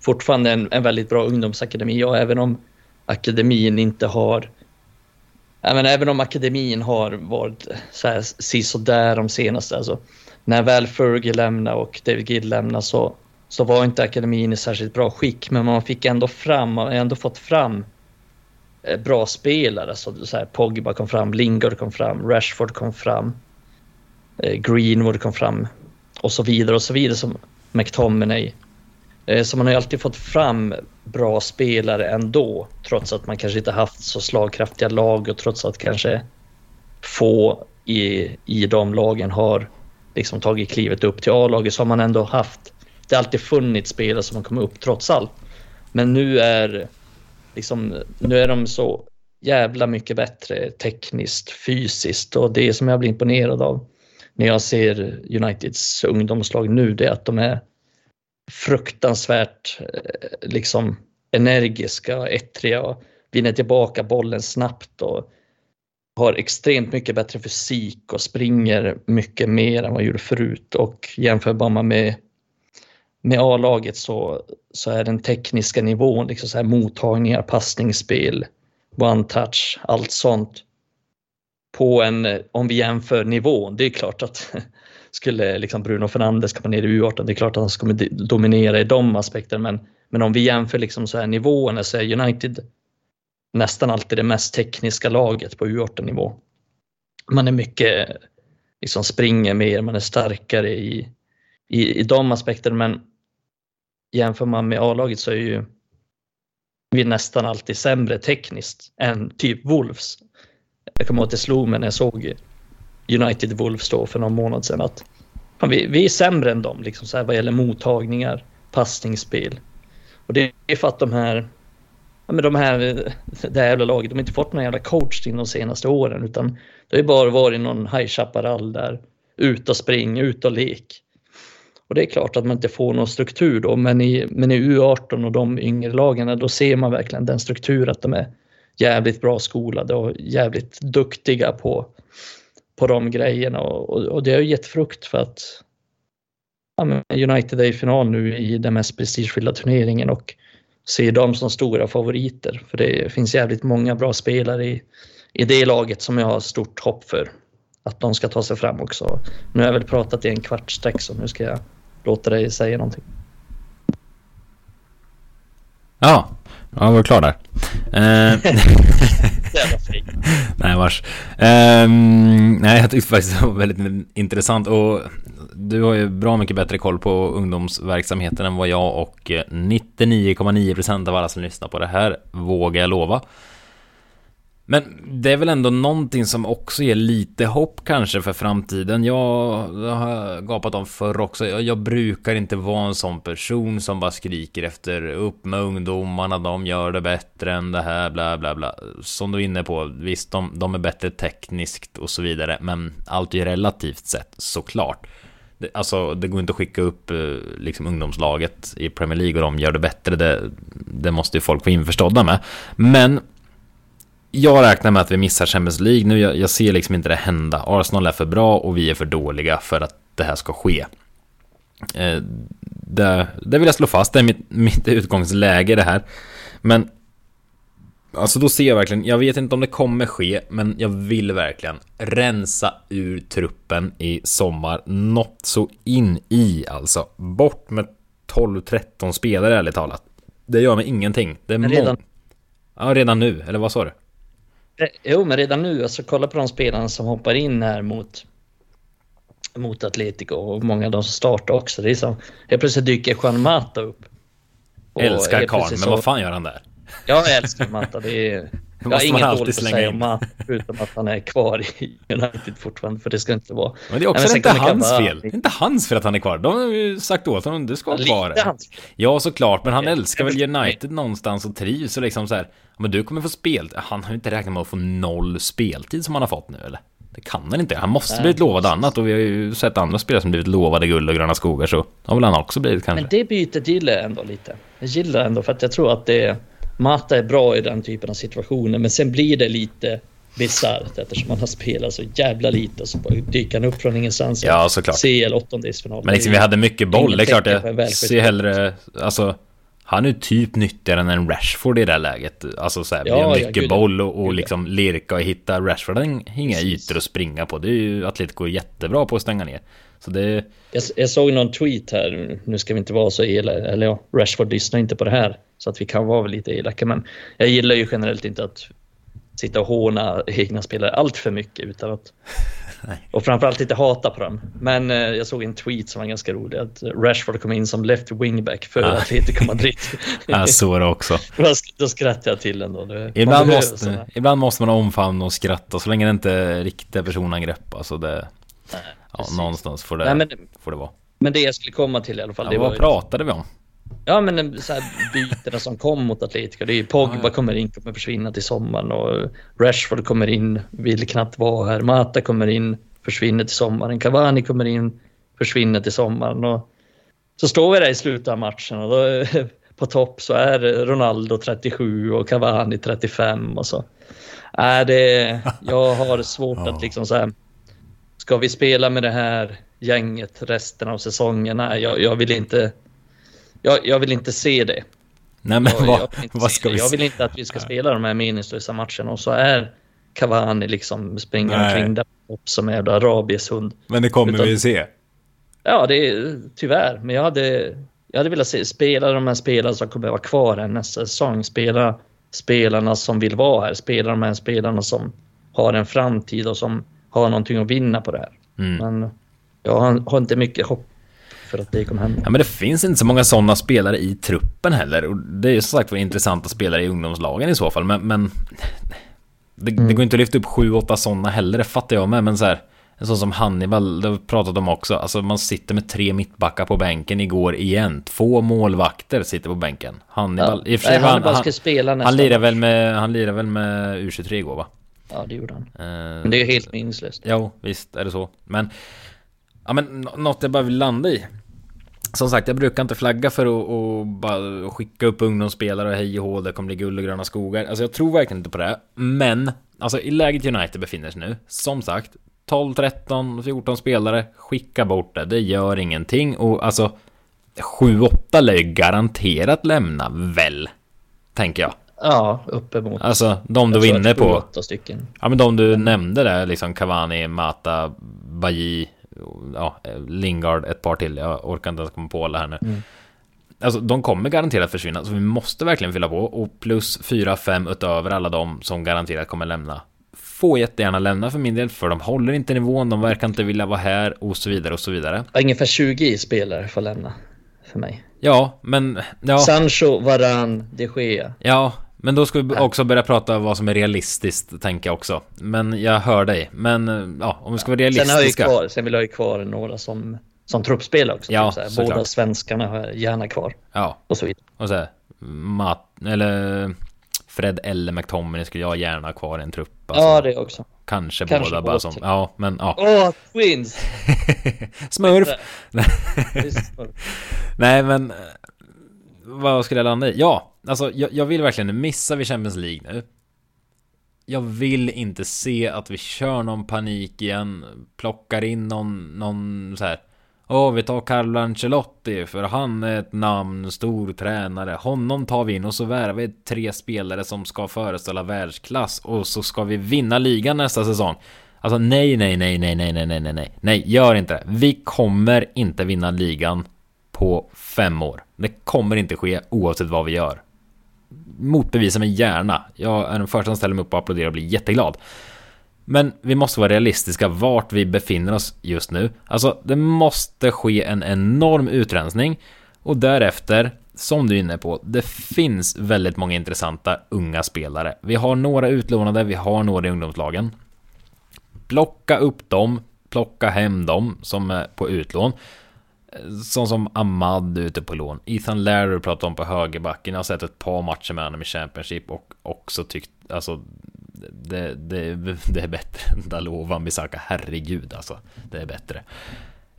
fortfarande en, en väldigt bra ungdomsakademi och även om akademin inte har Även, även om akademin har varit så här sisådär de senaste, alltså när väl Fergie lämnade och David Gill lämnade så, så var inte akademin i särskilt bra skick, men man fick ändå fram, man har ändå fått fram eh, bra spelare. Så, så här, Pogba kom fram, Lingard kom fram, Rashford kom fram, eh, Greenwood kom fram och så vidare och så vidare som McTominay. Eh, så man har ju alltid fått fram bra spelare ändå, trots att man kanske inte haft så slagkraftiga lag och trots att kanske få i, i de lagen har liksom tagit klivet upp till A-laget så har man ändå haft, det har alltid funnits spelare som har kommit upp trots allt. Men nu är, liksom, nu är de så jävla mycket bättre tekniskt, fysiskt och det som jag blir imponerad av när jag ser Uniteds ungdomslag nu det är att de är fruktansvärt eh, liksom energiska, ettriga och vinner tillbaka bollen snabbt och har extremt mycket bättre fysik och springer mycket mer än vad gjorde förut och jämför man med, med A-laget så, så är den tekniska nivån, liksom så här mottagningar, passningsspel, one-touch, allt sånt på en, om vi jämför nivån, det är klart att skulle liksom Bruno Fernandes komma ner i U18, det är klart att han kommer dominera i de aspekterna, men, men om vi jämför liksom så här nivåerna så är United nästan alltid det mest tekniska laget på U18-nivå. Man är mycket, liksom springer mer, man är starkare i, i, i de aspekterna, men jämför man med A-laget så är ju vi nästan alltid sämre tekniskt än typ Wolves. Jag kommer ihåg att det slog mig när jag såg United Wolves då för någon månad sedan att vi, vi är sämre än dem liksom så här vad gäller mottagningar, passningsspel. Och det är för att de här ja, men de här, det här jävla laget, de har inte fått någon jävla coach de senaste åren utan det har ju bara varit någon High Chaparral där, ut och spring, ut och lek. Och det är klart att man inte får någon struktur då, men i, men i U18 och de yngre lagen, då ser man verkligen den struktur att de är jävligt bra skolade och jävligt duktiga på, på de grejerna och, och, och det har gett frukt för att ja, United är i final nu i den mest prestigefyllda turneringen och ser dem som stora favoriter. För det finns jävligt många bra spelare i, i det laget som jag har stort hopp för. Att de ska ta sig fram också. Nu har jag väl pratat i en kvart så nu ska jag låta dig säga någonting.
Ja, jag var klar där. Uh, nej, vars. Um, nej, jag tyckte faktiskt det var väldigt intressant och du har ju bra mycket bättre koll på ungdomsverksamheten än vad jag och 99,9% av alla som lyssnar på det här vågar jag lova. Men det är väl ändå någonting som också ger lite hopp kanske för framtiden. Jag, har gapat om förr också. Jag, jag, brukar inte vara en sån person som bara skriker efter upp med ungdomarna, de gör det bättre än det här, bla bla bla. Som du är inne på, visst de, de är bättre tekniskt och så vidare, men allt är relativt sett såklart. Det, alltså, det går inte att skicka upp eh, liksom, ungdomslaget i Premier League och de gör det bättre. Det, det måste ju folk vara införstådda med. Men jag räknar med att vi missar Champions League nu. Jag, jag, ser liksom inte det hända. Arsenal är för bra och vi är för dåliga för att det här ska ske. Eh, det, det vill jag slå fast. Det är mitt, mitt utgångsläge det här. Men Alltså då ser jag verkligen, jag vet inte om det kommer ske, men jag vill verkligen rensa ur truppen i sommar. Något så in i alltså. Bort med 12-13 spelare ärligt talat. Det gör mig ingenting. Det är redan... Ja, redan nu, eller vad sa du?
Jo, men redan nu, alltså kolla på de spelarna som hoppar in här mot mot Atletico och många av de som startar också. Det är som, helt plötsligt dyker Juan Mata upp.
Och älskar karln, men vad fan gör han där?
Jag älskar Mata. Det är, jag har inget dåligt att säga om Mata, förutom att han är kvar i United fortfarande, för det ska inte vara.
Men det är också Nej, inte hans vara... fel. Det är inte hans fel att han är kvar. De har ju sagt åt honom, du ska vara kvar. Ja, såklart, men han ja, älskar väl United någonstans och trivs och liksom så här. Men du kommer få spel. Han har ju inte räknat med att få noll speltid som han har fått nu, eller? Det kan han inte. Han måste Nej, blivit lovad annat och vi har ju sett andra spelare som blivit lovade guld och gröna skogar så har väl han också blivit kanske.
Men det bytet gillar jag ändå lite. Jag gillar ändå för att jag tror att det Mata är bra i den typen av situationer men sen blir det lite bisarrt eftersom man har spelat så jävla lite och så dyker han upp från ingenstans.
Ja, såklart.
CL åttondelsfinal.
Men liksom vi hade mycket boll. Det är klart jag ser hellre, alltså han är typ nyttigare än en Rashford i det här läget. Alltså så här, ja, vi har mycket ja, boll och, och liksom lirka och hitta. Rashford har inga ytor att springa på. Det är ju Atletico jättebra på att stänga ner. Så det...
jag, jag såg någon tweet här, nu ska vi inte vara så elaka, eller ja, Rashford lyssnar inte på det här. Så att vi kan vara lite elaka, men jag gillar ju generellt inte att sitta och håna egna spelare allt för mycket utan att och framförallt inte hata på dem. Men eh, jag såg en tweet som var ganska rolig. Att Rashford kom in som left wingback för ah. Atletico Madrid.
ja, så är det också.
Då skrattade jag till ändå.
ibland, måste, ibland måste man omfamna och skratta så länge det inte är riktiga personangrepp. Alltså det, Nej, ja, någonstans får det, Nej, men, får det vara.
Men det jag skulle komma till i alla fall.
Ja,
det
vad var pratade vi om?
Ja, men så här bytena som kom mot Atletico. Det är ju Pogba ja, kommer in, kommer försvinna till sommaren och Rashford kommer in, vill knappt vara här. Mata kommer in, försvinner till sommaren. Cavani kommer in, försvinner till sommaren. Och så står vi där i slutet av matchen och då på topp så är Ronaldo 37 och Cavani 35 och så. Äh, det, jag har svårt att liksom så här, ska vi spela med det här gänget resten av säsongen? Nej, jag, jag vill inte jag, jag vill inte se det.
Nej, men jag, vad, vad ska
vi Jag vill inte att vi ska spela de här meningslösa matcherna och så är Cavani liksom springer omkring där upp som en jävla rabieshund.
Men det kommer Utan, vi ju se.
Ja, det är tyvärr. Men jag hade, jag hade velat se spela de här spelarna som kommer vara kvar här nästa säsong. Spela spelarna som vill vara här. Spela de här spelarna som har en framtid och som har någonting att vinna på det här. Mm. Men jag har, har inte mycket hopp för att det kommer hända.
Ja, men det finns inte så många sådana spelare i truppen heller. Och det är ju som sagt var intressanta spelare i ungdomslagen i så fall. Men, men det, mm. det, går inte att lyfta upp sju, åtta sådana heller, det fattar jag med. Men så här, en sån som Hannibal, det har vi pratat om också. Alltså man sitter med tre mittbackar på bänken igår igen. Två målvakter sitter på bänken. Hannibal,
ja. i och för sig, Nej, Hannibal han, ska spela
nästa han lirar väl med, Han lirar väl med U23 igår va?
Ja, det gjorde han. Uh, men det är ju helt meningslöst.
Jo, visst är det så. Men Ja men något jag bara vill landa i. Som sagt, jag brukar inte flagga för att och bara skicka upp ungdomsspelare och hej och hå, det kommer bli guld och gröna skogar. Alltså jag tror verkligen inte på det. Men, alltså i läget United befinner sig nu, som sagt, 12, 13, 14 spelare, skicka bort det. Det gör ingenting. Och alltså, 7-8 lär ju garanterat lämna, väl? Tänker jag.
Ja, uppemot.
Alltså, de du var inne på. stycken. Ja, men de du nämnde där, liksom Cavani, Mata, Baji, ja, Lingard, ett par till. Jag orkar inte ens komma på alla här nu. Mm. Alltså de kommer garanterat försvinna, så vi måste verkligen fylla på. Och plus 4-5 utöver alla de som garanterat kommer lämna. Får jättegärna lämna för min del, för de håller inte nivån, de verkar inte vilja vara här och så vidare och så vidare.
Ungefär 20 spelare får lämna för mig.
Ja, men... Ja.
Sancho, Varan, de Gea.
Ja, men då ska vi också börja prata vad som är realistiskt, tänker jag också. Men jag hör dig. Men ja, om vi ska vara realistiska.
Sen, har jag kvar, sen vill jag ju kvar några som, som truppspel också. Ja, typ Båda klart. svenskarna har jag gärna kvar.
Ja.
Och så vidare.
Och så här, Matt, eller Fred eller McTominay skulle jag gärna ha kvar i en trupp.
Alltså. Ja, det också.
Kanske, Kanske båda bara som, ja men ja.
Åh, oh, Twins!
Smurf! Nej men, vad skulle jag landa i? Ja, alltså jag, jag vill verkligen, missa vi Champions League nu. Jag vill inte se att vi kör någon panik igen, plockar in någon, någon så här. Åh, vi tar Carlo Ancelotti för han är ett namn, stor tränare. Honom tar vi in och så värvar vi tre spelare som ska föreställa världsklass och så ska vi vinna ligan nästa säsong. Alltså nej, nej, nej, nej, nej, nej, nej, nej, nej, nej, gör inte det. Vi kommer inte vinna ligan på fem år. Det kommer inte ske oavsett vad vi gör. Motbevisa mig gärna. Jag är den första som ställer mig upp och applåderar och blir jätteglad. Men vi måste vara realistiska vart vi befinner oss just nu. Alltså, det måste ske en enorm utrensning och därefter, som du är inne på, det finns väldigt många intressanta unga spelare. Vi har några utlånade, vi har några i ungdomslagen. Plocka upp dem, plocka hem dem som är på utlån. Sån som Ahmad ute på lån. Ethan Larry pratar om på högerbacken. Jag har sett ett par matcher med honom i Championship och också tyckt, alltså det, det, det är bättre än Dalova Bisaka. Herregud alltså. Det är bättre.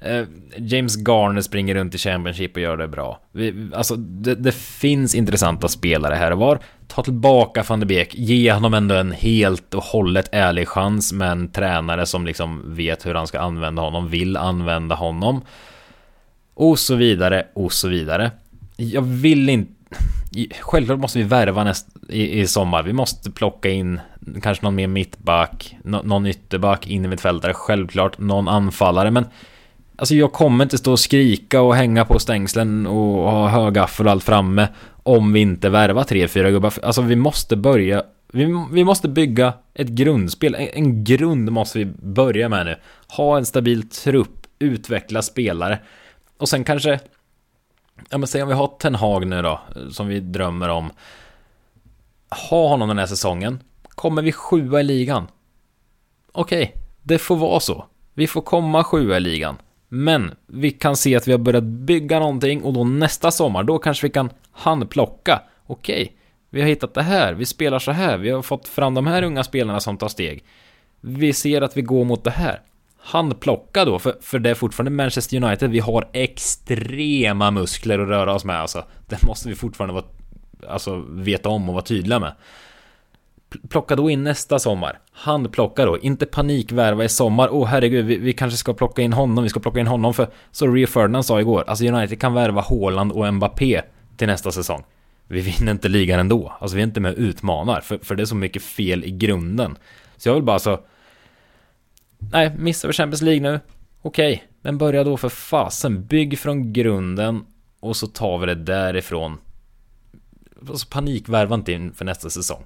Eh, James Garner springer runt i Championship och gör det bra. Vi, alltså, det, det, finns intressanta spelare här och var. Ta tillbaka van de Beek, ge honom ändå en helt och hållet ärlig chans med en tränare som liksom vet hur han ska använda honom, vill använda honom. Och så vidare, och så vidare. Jag vill inte... Självklart måste vi värva näst, i, i sommar. Vi måste plocka in kanske någon mer mittback, någon ytterback, in i mittfältare, självklart någon anfallare, men Alltså jag kommer inte stå och skrika och hänga på stängslen och ha högaffel och allt framme om vi inte värvar tre, fyra gubbar. Alltså vi måste börja vi, vi måste bygga ett grundspel. En, en grund måste vi börja med nu. Ha en stabil trupp, utveckla spelare och sen kanske Ja men säg om vi har Ten Hag nu då, som vi drömmer om. Ha honom den här säsongen. Kommer vi sjua i ligan? Okej, okay, det får vara så. Vi får komma sjua i ligan. Men vi kan se att vi har börjat bygga någonting och då nästa sommar, då kanske vi kan handplocka. Okej, okay, vi har hittat det här, vi spelar så här, vi har fått fram de här unga spelarna som tar steg. Vi ser att vi går mot det här. Handplocka då, för, för det är fortfarande Manchester United, vi har extrema muskler att röra oss med alltså. Det måste vi fortfarande vara, alltså, veta om och vara tydliga med. Plocka då in nästa sommar. Handplocka då, inte panikvärva i sommar. Åh oh, herregud, vi, vi, kanske ska plocka in honom, vi ska plocka in honom för... Så Rio Ferdinand sa igår, alltså United kan värva Haaland och Mbappé till nästa säsong. Vi vinner inte ligan ändå. Alltså vi är inte med och utmanar, för, för det är så mycket fel i grunden. Så jag vill bara så... Nej, missar vi Champions League nu? Okej, okay, men börja då för fasen. Bygg från grunden och så tar vi det därifrån. Alltså panikvärva inte inför nästa säsong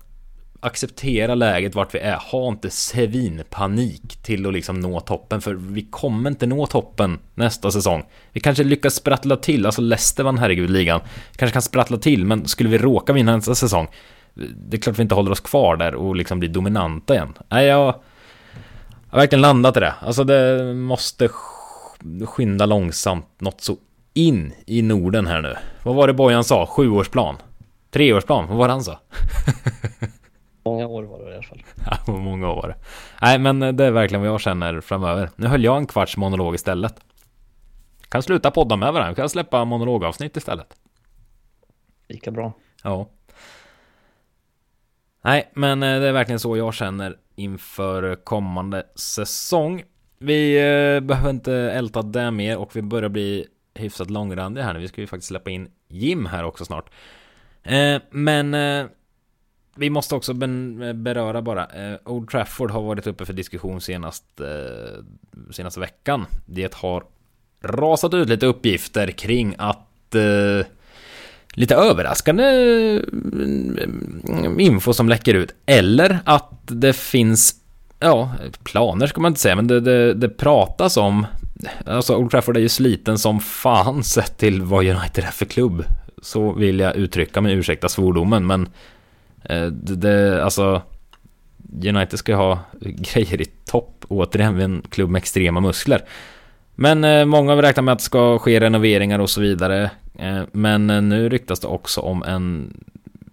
acceptera läget vart vi är. Ha inte svinpanik till att liksom nå toppen, för vi kommer inte nå toppen nästa säsong. Vi kanske lyckas sprattla till, alltså Leicester vann herregud ligan. Kanske kan sprattla till, men skulle vi råka vinna nästa säsong, det är klart vi inte håller oss kvar där och liksom blir dominanta igen. Nej, jag har verkligen landat i det. Alltså det måste skynda långsamt något så in i Norden här nu. Vad var det Bojan sa? Sjuårsplan? Treårsplan? Vad var det han sa?
Många år var det i alla fall.
Ja, många år. Nej, men det är verkligen vad jag känner framöver. Nu höll jag en kvarts monolog istället. Kan sluta podda med varandra, kan släppa monologavsnitt istället.
Lika bra.
Ja. Nej, men eh, det är verkligen så jag känner inför kommande säsong. Vi eh, behöver inte älta det mer och vi börjar bli hyfsat långrandiga här nu. Vi ska ju faktiskt släppa in Jim här också snart. Eh, men vi måste också beröra bara, Old Trafford har varit uppe för diskussion senast, senaste veckan. Det har rasat ut lite uppgifter kring att lite överraskande mm, info som läcker ut. Eller att det finns, ja, planer ska man inte säga, men det, det, det pratas om Alltså Old Trafford är ju sliten som fan sett till vad United är för klubb. Så vill jag uttrycka mig, ursäkta svordomen, men eh, det, det, alltså United ska ju ha grejer i topp återigen vid en klubb med extrema muskler. Men eh, många har räknat med att det ska ske renoveringar och så vidare. Eh, men eh, nu ryktas det också om en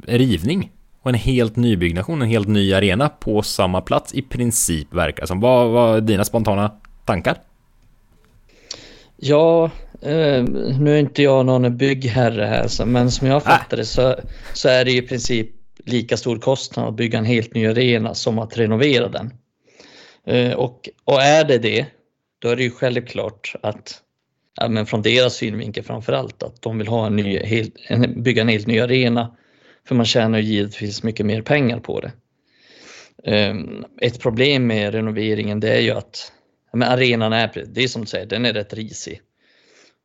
rivning och en helt nybyggnation, en helt ny arena på samma plats i princip verkar som. Vad var dina spontana tankar?
Ja, eh, nu är inte jag någon byggherre här, men som jag fattar det så, så är det i princip lika stor kostnad att bygga en helt ny arena som att renovera den. Eh, och, och är det det, då är det ju självklart att, ja, men från deras synvinkel framför allt, att de vill ha en ny, helt, en, bygga en helt ny arena. För man tjänar ju givetvis mycket mer pengar på det. Ehm, ett problem med renoveringen det är ju att men arenan är, det är som du säger, den är rätt risig.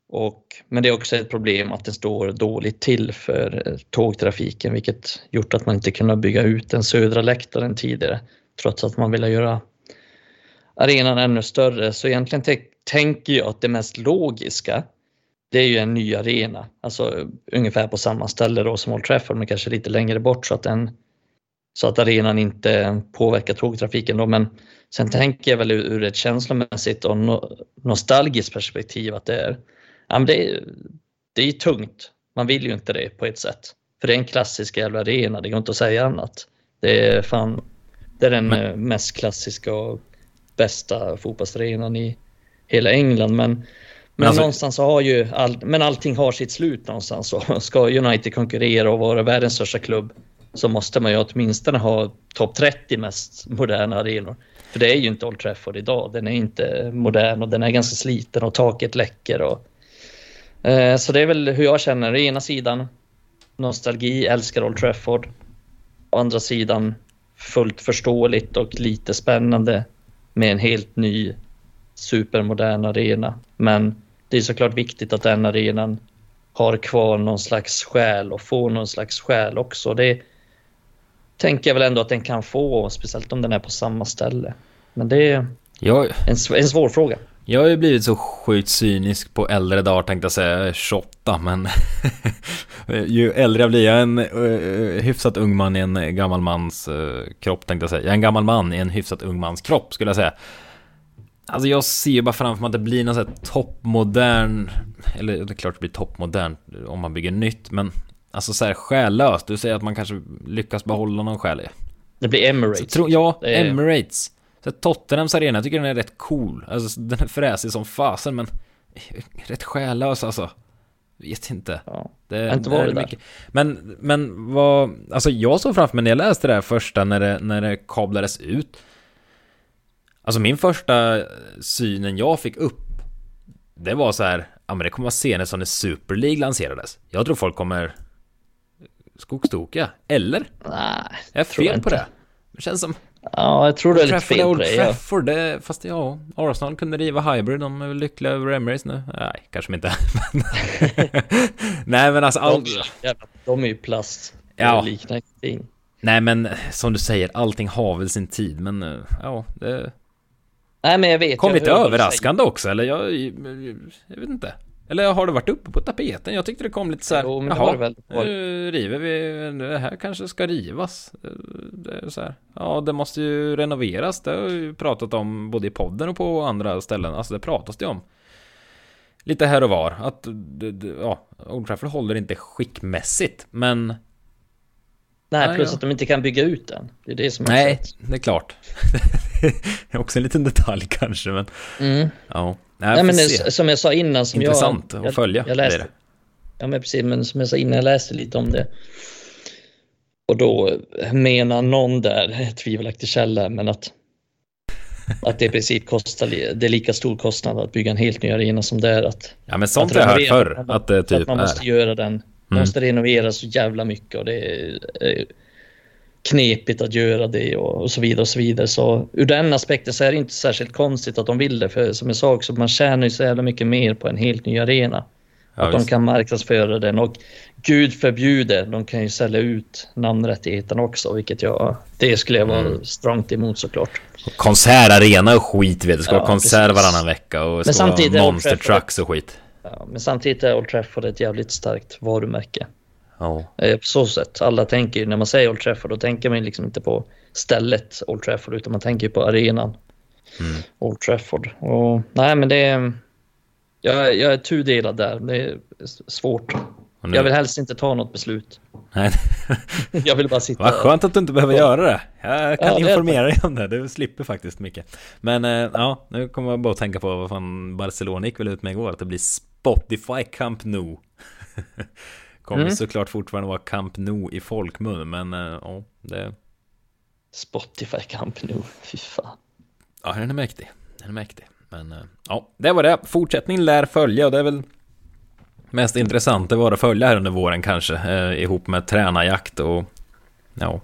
Och, men det är också ett problem att den står dåligt till för eh, tågtrafiken vilket gjort att man inte kunnat bygga ut den södra läktaren tidigare trots att man ville göra arenan ännu större. Så egentligen tänker jag att det mest logiska det är ju en ny arena, alltså ungefär på samma ställe då som Old Trafford men kanske lite längre bort så att, den, så att arenan inte påverkar tågtrafiken. Då. Men sen tänker jag väl ur ett känslomässigt och no, nostalgiskt perspektiv att det är, ja, men det är, det är tungt. Man vill ju inte det på ett sätt. För det är en klassisk jävla arena, det går inte att säga annat. Det är fan, det är den men... mest klassiska och bästa fotbollsarenan i hela England. Men men alltså, någonstans har ju all, men allting har sitt slut någonstans. Så ska United konkurrera och vara världens största klubb så måste man ju åtminstone ha topp 30 mest moderna arenor. För det är ju inte Old Trafford idag. Den är inte modern och den är ganska sliten och taket läcker. Och, eh, så det är väl hur jag känner. Å ena sidan nostalgi, älskar Old Trafford. Å andra sidan fullt förståeligt och lite spännande med en helt ny supermodern arena. Men det är såklart viktigt att den arenan har kvar någon slags själ och får någon slags själ också. Det tänker jag väl ändå att den kan få, speciellt om den är på samma ställe. Men det är en, en svår fråga.
Jag har ju blivit så sjukt cynisk på äldre dagar tänkte jag säga. 28 men ju äldre jag blir, jag är en uh, hyfsat ung man i en gammal mans uh, kropp tänkte jag säga. Jag är en gammal man i en hyfsat ung mans kropp skulle jag säga. Alltså jag ser ju bara framför mig att det blir någon sån här toppmodern Eller det är klart det blir toppmodern om man bygger nytt men Alltså så här själlöst, du säger att man kanske lyckas behålla någon själ i.
Det blir Emirates.
Tro, Ja, är... Emirates så Tottenhams arena, jag tycker den är rätt cool. Alltså den är fräsig som fasen men Rätt själlös alltså. Vet inte.
Ja, det, inte det är mycket.
Men, men vad, alltså jag såg framför mig när jag läste det här första när det, när det kablades ut. Alltså min första synen jag fick upp Det var så här Ja men det kommer vara senare som när Super League lanserades. Jag tror folk kommer Skogstokiga, eller?
Nej,
jag är fel på det Det känns som
Ja, jag tror du är lite fel på det,
Trafford, det Fast ja, Arsenal kunde riva Hybrid De är väl lyckliga över Emirates nu Nej, kanske inte Nej men alltså
all... de, de är ju plast Ja liknar ingenting
Nej men som du säger, allting har väl sin tid men eh, ja, det
Nej, men jag vet.
Kom lite överraskande också, eller jag, jag vet inte. Eller har det varit uppe på tapeten? Jag tyckte det kom lite så här, jo, men det jaha, väl. nu river vi, det här kanske ska rivas. Det så här, ja det måste ju renoveras, det har ju pratat om både i podden och på andra ställen, alltså det pratas det om. Lite här och var, att ja, Old Trafford håller inte skickmässigt, men
Nej, plus ja. att de inte kan bygga ut den. Det är det som är
Nej, det är klart. det är också en liten detalj kanske, men...
Mm.
Ja.
Nej, Nej men det, som jag sa innan... Som
Intressant
jag,
att följa.
Jag läste, det. Ja, men precis. Men som jag sa innan, jag läste lite om det. Och då menar någon där, tvivelaktig källa, men att att det i princip kostar, det är lika stor kostnad att bygga en helt ny arena som det är att...
Ja men sånt har jag hört förr, att det typ att
man måste är. göra den mm. måste renovera så jävla mycket och det är knepigt att göra det och, så vidare och så vidare. Så ur den aspekten så är det inte särskilt konstigt att de vill det. För som jag sa också, man tjänar ju så jävla mycket mer på en helt ny arena. Ja, att visst. de kan marknadsföra den och gud förbjude, de kan ju sälja ut namnrättigheten också, vilket jag, det skulle jag vara mm. strångt emot såklart.
konsertarena och skit vet du, ska ja, konsert varannan vecka och det ska vara monster trucks och skit.
Ja, men samtidigt är Old Trafford ett jävligt starkt varumärke.
Ja.
Eh, på så sätt. Alla tänker när man säger Old Trafford, då tänker man liksom inte på stället Old Trafford, utan man tänker på arenan.
Mm.
Old Trafford. Och, nej, men det är... Jag, jag är tudelad där. Det är svårt. Nu... Jag vill helst inte ta något beslut.
Nej.
jag vill bara sitta...
Vad skönt att du inte behöver göra det. Jag kan ja, informera dig om det. Du slipper faktiskt mycket. Men eh, ja, nu kommer jag bara att tänka på vad fan Barcelona gick väl ut med igår. Att det blir Spotify Camp Nou. Kommer mm. såklart fortfarande vara Camp Nou i folkmun. Men eh, ja, det...
Spotify Camp Nou, fy fan.
Ja, den är mäktig. Den är mäktig. Men eh, ja, det var det. Fortsättning lär följa och det är väl mest intressanta var att följa här under våren kanske, eh, ihop med tränarjakt och ja.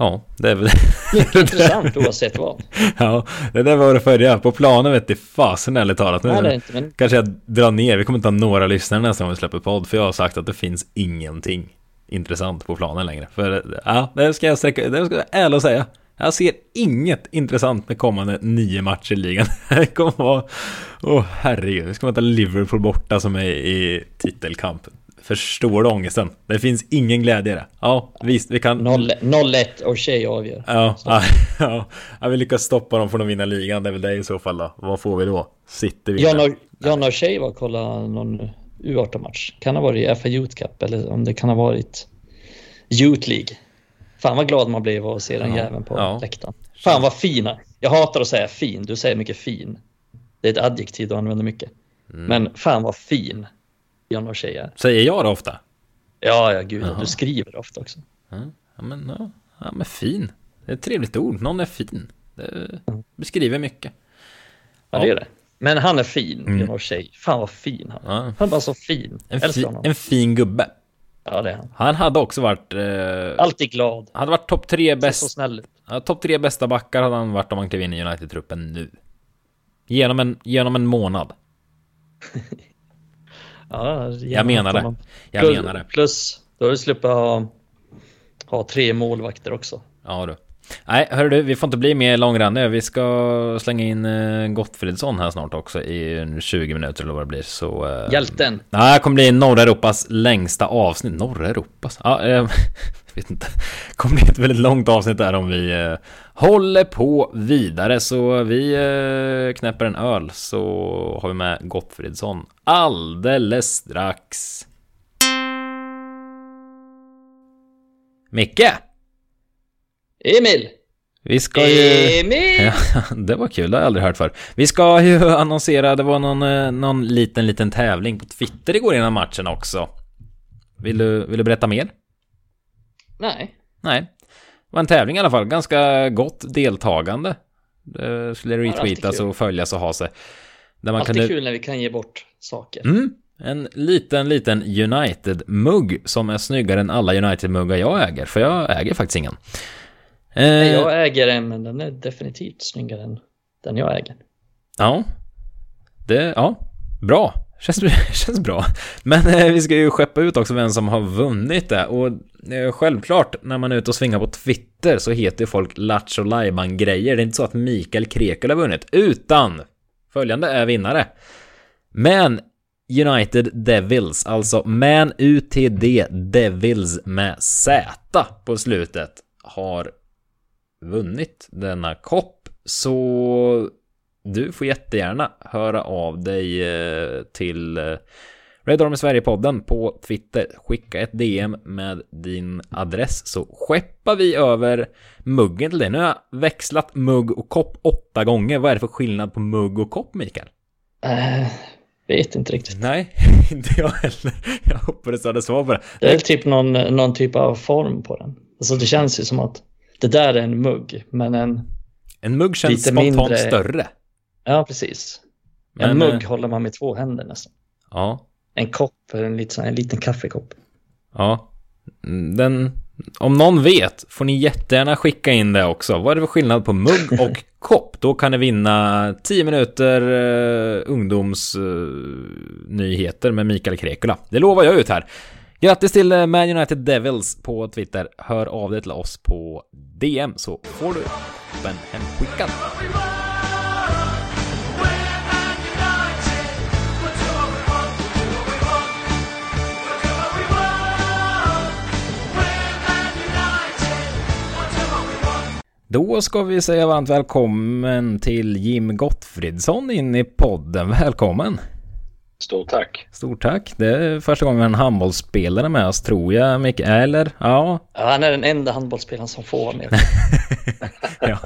Ja, det är väl...
Mycket intressant oavsett vad.
Ja, det där var det följa. På planen vet du fasen ärligt talat. Nu
Nej, det inte, men...
kanske jag drar ner. Vi kommer inte ha några lyssnare nästa gång vi släpper podd. För jag har sagt att det finns ingenting intressant på planen längre. För ja, det ska jag sträcka, det ska jag ärligt säga. Jag ser inget intressant med kommande nio matcher i ligan. Det kommer vara... Åh oh, herregud, det ska möta Liverpool borta som är i titelkamp. Förstår du ångesten? Det finns ingen glädje i det. Ja, visst, vi kan...
0-1 och tjej avgör.
Ja, ja, ja, vi lyckas stoppa dem från att vinna ligan. Det är väl det i så fall då. Vad får vi då? City
vinner. John och tjej var kolla någon U18-match. Kan ha varit FA Youth Cup eller om det kan ha varit Youth League. Fan vad glad man blev av att se den ja, jäveln på ja. läktaren. Fan vad fina. Jag hatar att säga fin. Du säger mycket fin. Det är ett adjektiv du använder mycket. Mm. Men fan vad fin John och tjejer.
Säger jag det ofta?
Ja, ja gud. Jaha. Du skriver ofta också.
Ja, men, ja, ja, men fin. Det är ett trevligt ord. Någon är fin. Det beskriver mycket.
Ja, ja det är det. Men han är fin, mm. Och tjej. Fan vad fin han är. Ja. Han är bara så fin.
En, fi en fin gubbe.
Ja, det är han.
Han hade också varit... Eh,
Alltid glad.
Han hade varit topp tre bäst... Ja, Topp tre bästa backar hade han varit om han klev in i United-truppen nu. Genom en, genom en månad.
ja,
jag menar det. Jag
plus,
menar det.
Plus, då har du sluppit ha, ha tre målvakter också.
Ja du. Nej, hör du, vi får inte bli mer långrandiga. Vi ska slänga in uh, Gottfridsson här snart också i 20 minuter eller vad det blir. Så, uh,
Hjälten!
Nej, det kommer bli norra Europas längsta avsnitt. Norra Europas? Ja, uh, jag vet inte. Det kommer bli ett väldigt långt avsnitt där om vi håller på vidare. Så vi uh, knäpper en öl så har vi med Gottfridsson alldeles strax. Micke!
Emil!
Vi ska ju...
Emil!
Ja, det var kul, det har jag aldrig hört för. Vi ska ju annonsera, det var någon, eh, någon liten, liten tävling på Twitter igår innan matchen också. Vill du, vill du berätta mer?
Nej.
Nej. Det var en tävling i alla fall, ganska gott deltagande. Det skulle retweetas och följas och ha sig.
Där man alltid kunde... kul när vi kan ge bort saker.
Mm. En liten, liten United-mugg som är snyggare än alla United-muggar jag äger, för jag äger faktiskt ingen.
Eh, jag äger en, men den är definitivt snyggare än den jag äger.
Ja, det, ja, bra. Känns, känns bra. Men eh, vi ska ju skeppa ut också vem som har vunnit det. Och eh, självklart, när man är ute och svingar på Twitter så heter ju folk Lattjo grejer Det är inte så att Mikael Krekel har vunnit, utan följande är vinnare. Men United Devils, alltså Man UTD Devils med Z på slutet, har vunnit denna kopp. Så du får jättegärna höra av dig eh, till eh, Red Army Sverige-podden på Twitter. Skicka ett DM med din adress så skeppar vi över muggen till dig. Nu har jag växlat mugg och kopp åtta gånger. Vad är det för skillnad på mugg och kopp, Mikael?
Uh, vet inte riktigt.
Nej, inte jag heller. Jag hoppades du hade svar på det.
Det är typ någon, någon typ av form på den. Alltså det känns ju som att det där är en mugg, men en...
En mugg känns spontant mindre... större.
Ja, precis. Men, en mugg äh... håller man med två händer nästan.
Ja.
En kopp en, liten, en liten kaffekopp.
Ja. Den... Om någon vet får ni jättegärna skicka in det också. Vad är det för skillnad på mugg och kopp? Då kan ni vinna 10 minuter uh, ungdomsnyheter uh, med Mikael Krekula. Det lovar jag ut här. Grattis till eh, Man United Devils på Twitter. Hör av dig till oss på DM så får du den hemskickad. Då ska vi säga varmt välkommen till Jim Gottfridsson in i podden. Välkommen!
Stort tack.
Stort tack. Det är första gången en handbollsspelare med oss, tror jag. Micke, eller? Ja.
ja. Han är den enda handbollsspelaren som får vara med.
ja.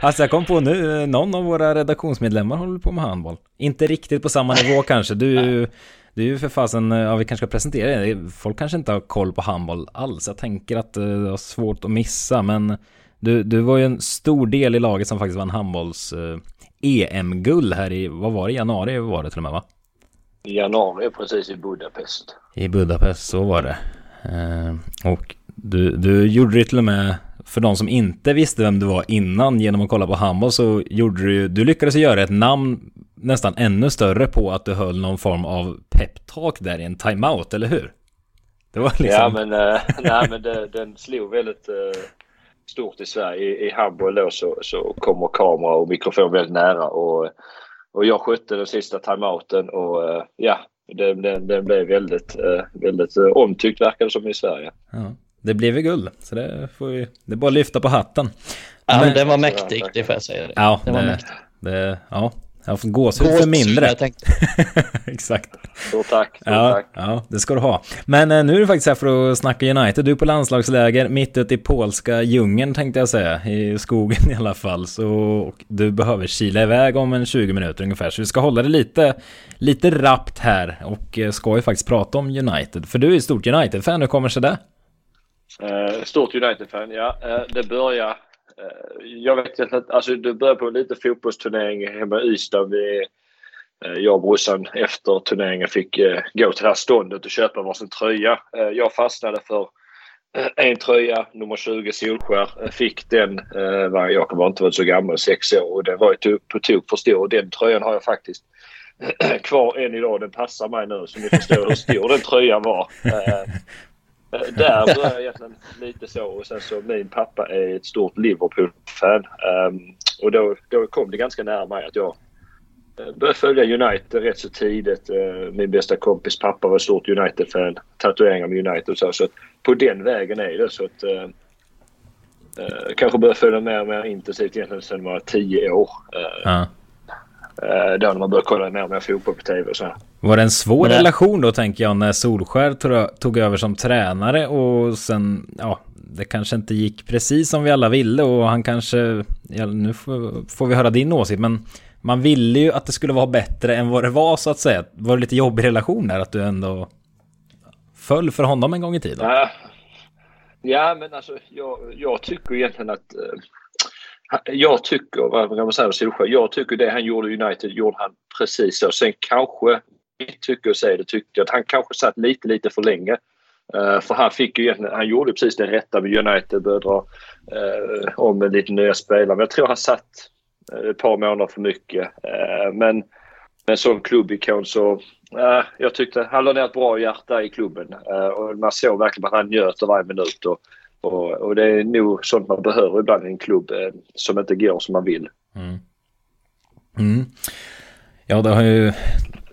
Alltså jag kom på nu, någon av våra redaktionsmedlemmar håller på med handboll. Inte riktigt på samma nivå kanske. Du, du är ju för fasen, ja vi kanske ska presentera dig. Folk kanske inte har koll på handboll alls. Jag tänker att det var svårt att missa, men du, du var ju en stor del i laget som faktiskt vann handbolls eh, EM-guld här i, vad var det, januari var det till och med va?
I januari, precis i Budapest.
I Budapest, så var det. Eh, och du, du gjorde det till och med, för de som inte visste vem du var innan genom att kolla på handboll så gjorde du du lyckades göra ett namn nästan ännu större på att du höll någon form av peptalk där i en timeout, eller hur?
Det var liksom... Ja, men, äh, nej, men det, den slog väldigt, äh, stort i Sverige. I, i Hamburg då så, så kommer kamera och mikrofon väldigt nära och, och jag skötte den sista timeouten och uh, ja, den, den, den blev väldigt, uh, väldigt uh, omtyckt verkar det som i Sverige.
Ja, det blev ju guld, så det får vi, det är bara att lyfta på hatten.
Ja, men, den var mäktig, det får jag säga. Det.
Ja,
den
det,
var mäktig.
Det, ja, jag har fått gåshud för mindre. Exakt.
Stort tack. Stort
Ja,
tack.
ja, det ska du ha. Men eh, nu är du faktiskt här för att snacka United. Du är på landslagsläger mitt ute i polska djungeln tänkte jag säga. I skogen i alla fall. Så och du behöver kila iväg om en 20 minuter ungefär. Så vi ska hålla det lite, lite rappt här. Och eh, ska ju faktiskt prata om United. För du är ju stort United-fan. Hur kommer sig det?
Eh, stort United-fan, ja. Eh, det börjar... Eh, jag vet inte, att- alltså det började på en liten fotbollsturnering hemma i Ystad. Vi, eh, jag och brorsan efter turneringen fick eh, gå till det här ståndet och köpa varsin tröja. Jag fastnade för en tröja, nummer 20 Solskär. Fick den, eh, jag inte vara så gammal, sex år. Och den var ju på tok för stor. Den tröjan har jag faktiskt kvar än idag. Den passar mig nu så ni förstår hur stor den tröjan var. Eh, Där började jag egentligen lite så och sen så min pappa är ett stort Liverpool-fan. Ehm, och då, då kom det ganska nära mig att jag eh, började följa United rätt så tidigt. Eh, min bästa kompis pappa var ett stort United-fan. Tatueringar med United och så. Så på den vägen är det så att eh, eh, kanske började följa mer och mer intensivt egentligen sedan man var tio år.
Ja.
eh, då när man började kolla mer och mer fotboll på tv och så. här.
Var det en svår
det-
relation då tänker jag när Solskär tog- över som tränare och sen, ja, det kanske inte gick precis som vi alla ville och han kanske, ja, nu får, får vi höra din åsikt, men man ville ju att det skulle vara bättre än vad det var så att säga. Var det lite jobbig relation där att du ändå föll för honom en gång i tiden?
Ja, ja men alltså jag, jag tycker egentligen att... eh, jag tycker, vad kan man säga om Solskjaer? Jag tycker det han gjorde i United gjorde han precis så. Sen kanske, mitt tycke att säga det, tyckte jag att han kanske satt lite, lite för länge. Uh, för han fick ju egentligen, han gjorde precis det rätta med United, började dra uh, om med lite nya spelare. Men jag tror han satt eh, ett par månader för mycket. Eh, men med en sån klubbikon så Eh, jag tyckte han la ner ett bra hjärta i klubben eh, och man såg verkligen att han njöt av varje minut. Och, och, och det är nog sånt man behöver ibland i en klubb eh, som inte går som man vill.
Mm. Mm. Ja, det har ju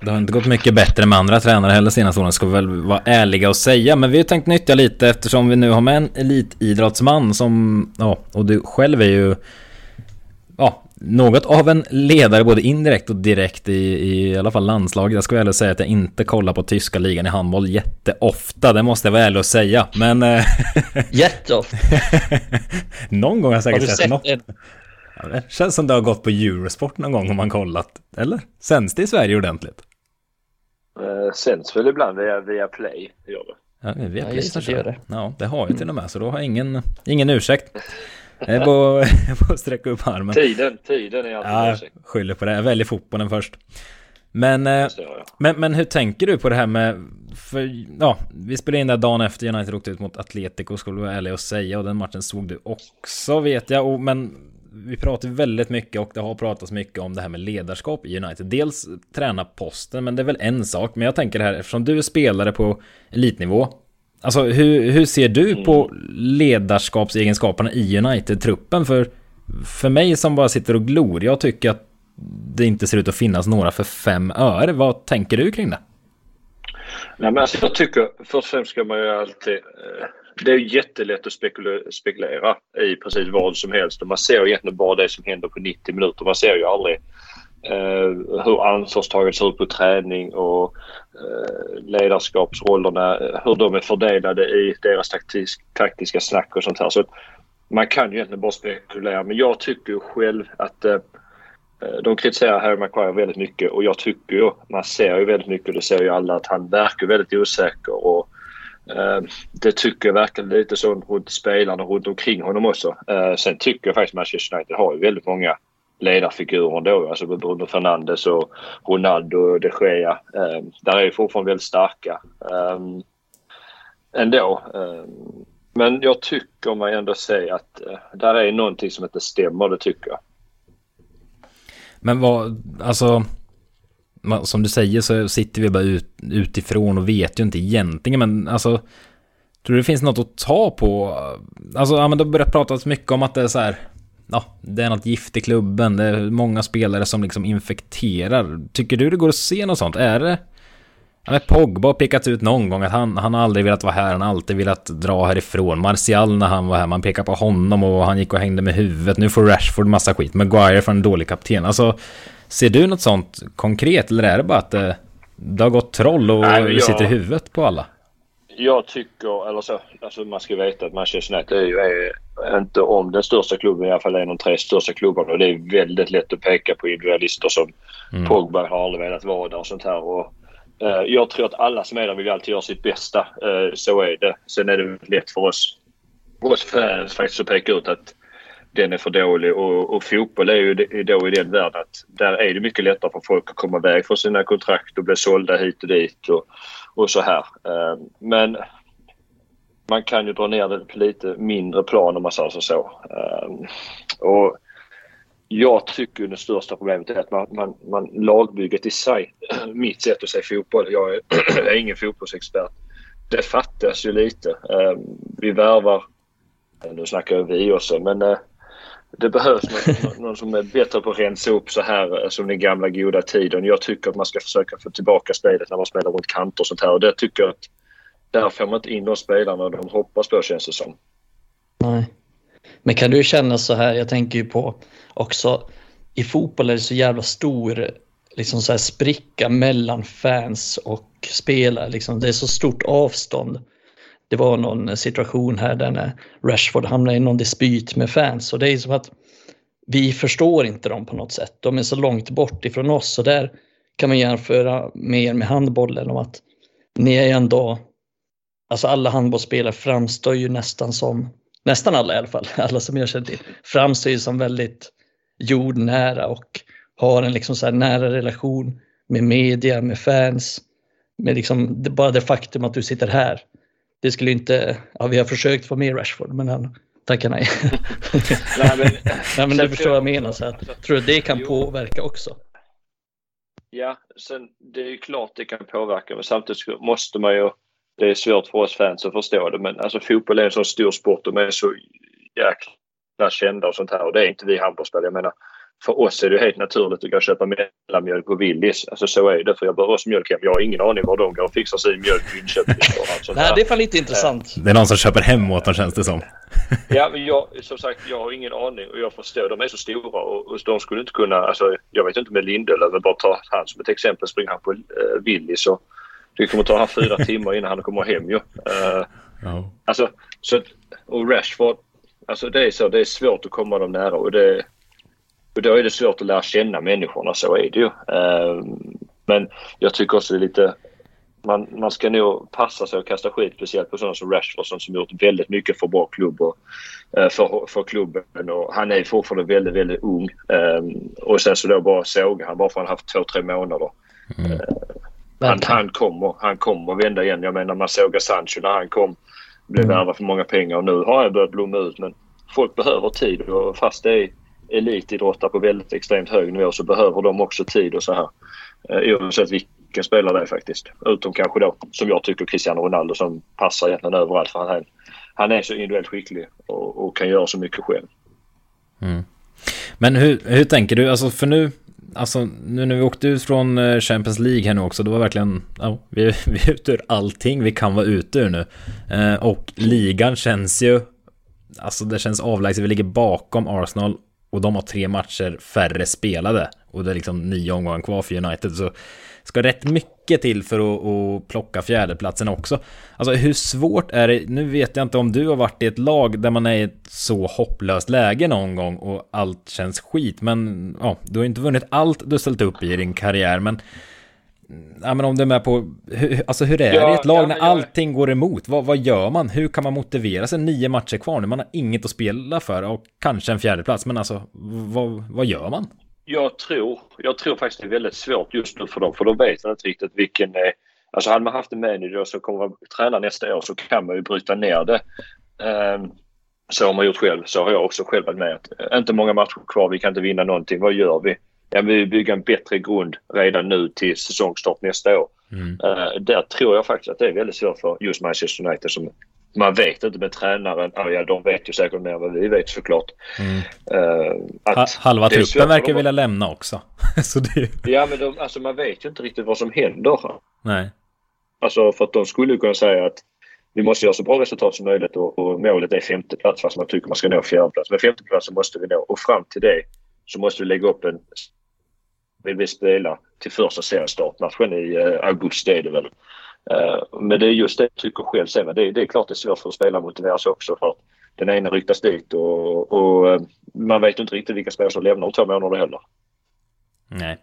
det har inte gått mycket bättre med andra tränare heller senaste åren, ska vi väl vara ärliga och säga. Men vi har tänkt nyttja lite eftersom vi nu har med en elitidrottsman som, ja, och du själv är ju, ja, något av en ledare både indirekt och direkt i, i, i alla fall landslaget. Jag ska väl säga att jag inte kollar på tyska ligan i handboll jätteofta, det måste jag vara ärlig och säga. Men... eh,
Jätteofta.
någon gång har jag
Har
säkert
du
sett,
sett
något.
en?
Ja, det känns som det har gått på Eurosport någon gång om man kollat. Eller? Sänds det i Sverige ordentligt?
Eh, sänds väl ibland via, via Play. Gör det.
Ja, via
Ja, just det, gör det.
Ja, det har jag till och med, så då har jag ingen, ingen ursäkt. Bara att sträcka upp armen.
Tiden, tiden är alltid
Ja,
ja,
jag skyller på det. Jag väljer fotbollen först. Men, eh,
jag.
men, men hur tänker du på det här med... För, ja, vi spelade in där dagen efter United åkte ut mot Atletico, du vara ärlig och säga. Och den matchen såg du också, vet jag. Och, men vi pratar väldigt mycket och det har pratats mycket om det här med ledarskap i United. Dels träna posten, men det är väl en sak. Men jag tänker här, eftersom du är spelare på elitnivå. Alltså hur, hur ser du på ledarskapsegenskaperna i United-truppen? För, för mig som bara sitter och glor, jag tycker att det inte ser ut att finnas några för fem öre. Vad tänker du kring det?
Nej, men alltså, jag tycker först och främst ska man ju alltid... Eh, det är ju jättelätt att spekulera, spekulera i precis vad som helst och man ser egentligen bara det som händer på 90 minuter. Man ser ju aldrig eh, hur ansvarstagandet ser ut på träning och eh, ledarskapsrollerna, hur de är fördelade i deras taktisk, taktiska snack och sånt här. Så man kan ju egentligen bara spekulera men jag tycker ju själv att eh, eh, de kritiserar Harry Maguire väldigt mycket och jag tycker ju, man ser ju väldigt mycket, det ser ju alla, att han verkar väldigt osäker och Ehm, det tycker jag verkligen lite så runt spelarna runt omkring honom också. Ehm, sen tycker jag faktiskt Manchester United har ju väldigt många ledarfigurer ändå. alltså Bruno Fernandes och Ronaldo och de Gea. Ehm, där är ju fortfarande väldigt starka ändå. Men jag tycker man ändå säger att eh, där är någonting som inte stämmer, det tycker jag.
Men vad, alltså... Som du säger så sitter vi bara ut, utifrån och vet ju inte egentligen men alltså... Tror du det finns något att ta på? Alltså, ja, men det har börjat pratas mycket om att det är så här, ja, det är något gift i klubben, det är många spelare som liksom infekterar. Tycker du det går att se något sånt? Är det Ja, men Pogba har pekats ut någon gång att han, han har aldrig velat vara här, han har alltid velat dra härifrån. Martial när han var här, man pekar på honom och han gick och hängde med huvudet. Nu får Rashford massa skit. Maguire för en dålig kapten. Alltså, ser du något sånt konkret eller är det bara att det, det har gått troll och Nej, jag, sitter i huvudet på alla?
Jag tycker, eller så, alltså man ska veta att Manchester United är ju är inte om den största klubben, i alla fall en av de tre största klubbarna. Och det är väldigt lätt att peka på individualister som mm. Pogba har aldrig velat vara där och sånt här. Och Eh, jag tror att alla som är där vill alltid göra sitt bästa. Eh, så är det. Sen är det lätt för oss, oss fans faktiskt att peka ut att den är för dålig och, och fotboll är ju då i den världen att där är det mycket lättare för folk att komma iväg från sina kontrakt och bli sålda hit och dit och, och så här. Ehm, men man kan ju dra ner det på lite mindre plan om man säger så. Ehm, och jag tycker det största problemet är att man, man, man lagbygget i sig, mitt sätt att se fotboll, jag är, är ingen fotbollsexpert, det fattas ju lite. Ehm, vi värvar, nu snackar jag vi också, men eh, det behövs någon, någon, som är bättre på att rensa upp så här eh, som den gamla goda tiden. Jag tycker att man ska försöka få tillbaka spelet när man spelar runt kanter och sånt här och det tycker jag att där får man inte in de spelarna de hoppas på känns det som.
Nej. Men kan du känna så här, jag tänker ju på också i fotboll är det så jävla stor liksom så här spricka mellan fans och spelare. Liksom, det är så stort avstånd. Det var någon situation här där när Rashford hamnade i någon dispyt med fans och det är som att vi förstår inte dem på något sätt. De är så långt bort ifrån oss och där kan man jämföra mer med handbollen om att ni är ändå, alltså alla handbollsspelare framstår ju nästan som, nästan alla i alla fall, alla som jag känner till, framstår ju som väldigt jordnära och har en liksom så nära relation med media, med fans, med liksom bara det faktum att du sitter här. Det skulle inte, ja vi har försökt få med Rashford men han tackar nej. nej, men, nej, men du förstår vad jag menar, så att, tror du det kan påverka också?
Ja, sen det är ju klart det kan påverka men samtidigt måste man ju, det är svårt för oss fans att förstå det men alltså fotboll är en så stor sport och de är så jäkla kända och sånt här och det är inte vi handbollsspelare. Jag menar, för oss är det helt naturligt att gå och köpa mellanmjölk på Willys. Alltså så är det. För jag behöver också mjölk hem. Jag har ingen aning var de går och fixar sin mjölk i Linköping.
Nej, det är fan lite intressant.
Det är någon som köper hem åt dem känns det som.
ja, men jag, som sagt, jag har ingen aning och jag förstår. De är så stora och, och de skulle inte kunna, alltså jag vet inte med Lindelöf, men bara ta han som ett exempel. Springer han på uh, Willys och det kommer ta han fyra timmar innan han kommer hem ju. Uh, oh. Alltså, så, och Rashford, Alltså det är så, det är svårt att komma dem nära och, det, och då är det svårt att lära känna människorna, så är det ju. Ehm, men jag tycker också det är lite man, man ska nog passa sig att kasta skit, speciellt på sådana som Rashford som gjort väldigt mycket för bra klubb och, eh, för, för klubben. Och han är fortfarande väldigt, väldigt ung. Um, och sen så då bara såga han bara för att han haft två, tre månader. Mm. Uh, han, han, kommer, han kommer vända igen. Jag menar man såg Sancho när han kom blev mm. värvad för många pengar och nu har han börjat blomma ut. Men folk behöver tid och fast det är elitidrottare på väldigt extremt hög nivå så behöver de också tid och så här. Eh, oavsett vilken spelare det är faktiskt. Utom kanske då, som jag tycker, Cristiano Ronaldo som passar egentligen överallt för han är, han är så individuellt skicklig och, och kan göra så mycket själv.
Mm. Men hur, hur tänker du? Alltså för nu, alltså nu när vi åkte ut från eh, Champions League här nu också, det var verkligen, ja, vi, vi är ute ur allting vi kan vara ute ur nu. Eh, och ligan känns ju, alltså det känns avlägset, vi ligger bakom Arsenal och de har tre matcher färre spelade. Och det är liksom nio omgångar kvar för United, så ska rätt mycket till för att, att plocka fjärdeplatsen också. Alltså hur svårt är det? Nu vet jag inte om du har varit i ett lag där man är i ett så hopplöst läge någon gång och allt känns skit. Men ja, du har inte vunnit allt du ställt upp i din karriär. Men Ja, men om du är med på, hur, alltså hur är ja, det i ett lag ja, när allting går emot? Vad, vad gör man? Hur kan man motivera sig? Nio matcher kvar nu, man har inget att spela för och kanske en fjärdeplats, men alltså vad, vad gör man?
jag tror, jag tror faktiskt det är väldigt svårt just nu för dem för de vet inte riktigt vilken... Eh, alltså hade man haft en manager som kommer att träna nästa år så kan man ju bryta ner det. Um, så har man gjort själv. Så har jag också själv varit med. Att, inte många matcher kvar, vi kan inte vinna någonting. Vad gör vi? Ja, vi bygger en bättre grund redan nu till säsongstart nästa år. Mm. Uh, där tror jag faktiskt att det är väldigt svårt för just Manchester United som man vet inte med tränaren. Ja, de vet ju säkert mer än vad vi vet såklart.
Mm. Uh, att Halva truppen verkar vilja lämna också. så det...
Ja, men de, alltså, man vet ju inte riktigt vad som händer.
Nej.
Alltså för att de skulle kunna säga att vi måste göra så bra resultat som möjligt och, och målet är femte plats fast man tycker man ska nå fjärde plats. Men femte plats måste vi nå och fram till det så måste vi lägga upp en... Vill vi spela till första seriestartmatchen i uh, augusti är det väl. Uh, men det är just det jag tycker själv sen. Det, det är klart det är svårt för spelare att motivera sig också för att den ena ryktas dit och, och uh, man vet inte riktigt vilka spelare som lämnar om två månader heller.
Nej.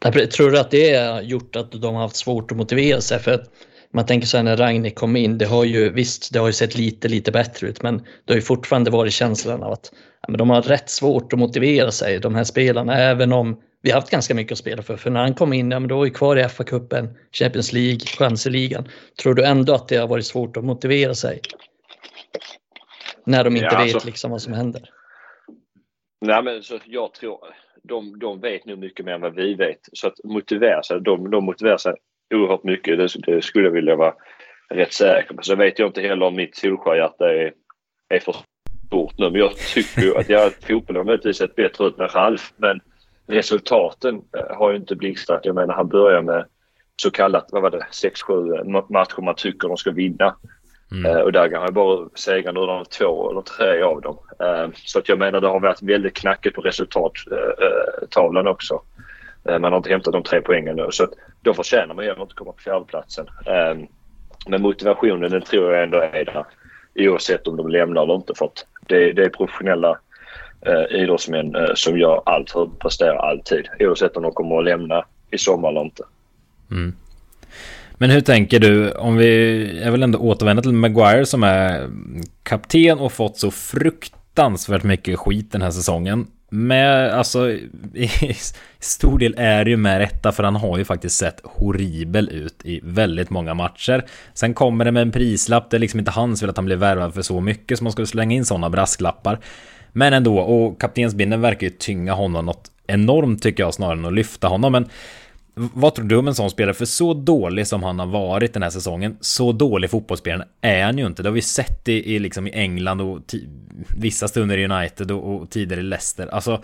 Jag tror du att det har gjort att de har haft svårt att motivera sig? För att man tänker så här när Ragnik kom in, det har ju visst, det har ju sett lite, lite bättre ut, men det har ju fortfarande varit känslan av att ja, men de har rätt svårt att motivera sig, de här spelarna, även om vi har haft ganska mycket att spela för. För när han kom in, ja, men då var vi kvar i FA-cupen, Champions League, chanseligan. Tror du ändå att det har varit svårt att motivera sig? När de inte ja, alltså, vet liksom vad som händer.
Nej, men så jag tror de, de vet nog mycket mer än vad vi vet. Så att motivera sig, de, de motiverar sig oerhört mycket. Det, det, skulle jag vilja vara rätt säker på. Så vet jag inte heller om mitt Solskjaerhjärta är, är för stort nu. Men jag tycker att jag, fotbollen möjligtvis sett bättre ut med Ralf. Men resultaten eh, har ju inte blixtrat. Jag menar han börjar med så kallat, vad var det, 6-7 matcher man tycker de ska vinna. Mm. Uh, och där har jag bara segrande ur två eller tre av dem. Så att jag menar det har varit väldigt knackigt på resultattavlan också. man har inte hämtat de tre poängen nu så att då förtjänar man ju inte komma på fjärdeplatsen. men motivationen den tror jag ändå är där oavsett om de lämnar eller inte för att det, det är professionella eh, idrottsmän eh, som gör allt för att prestera alltid. Oavsett om de kommer att lämna i sommar eller inte.
Mm. Men hur tänker du, om vi, jag vill ändå återvända till Maguire som är kapten och fått så fruktansvärt mycket skit den här säsongen. Med, alltså, i stor del är det ju med rätta för han har ju faktiskt sett horribel ut i väldigt många matcher. Sen kommer det med en prislapp, det är liksom inte hans fel att han blev värvad för så mycket så man skulle slänga in sådana brasklappar. Men ändå, och kaptensbindeln verkar ju tynga honom något enormt tycker jag snarare än att lyfta honom. Men vad tror du om en sån spelare? För så dålig som han har varit den här säsongen, så dålig fotbollsspelare är han ju inte. Det har vi sett i, i, liksom i England och vissa stunder i United och, och tidigare i Leicester. Alltså,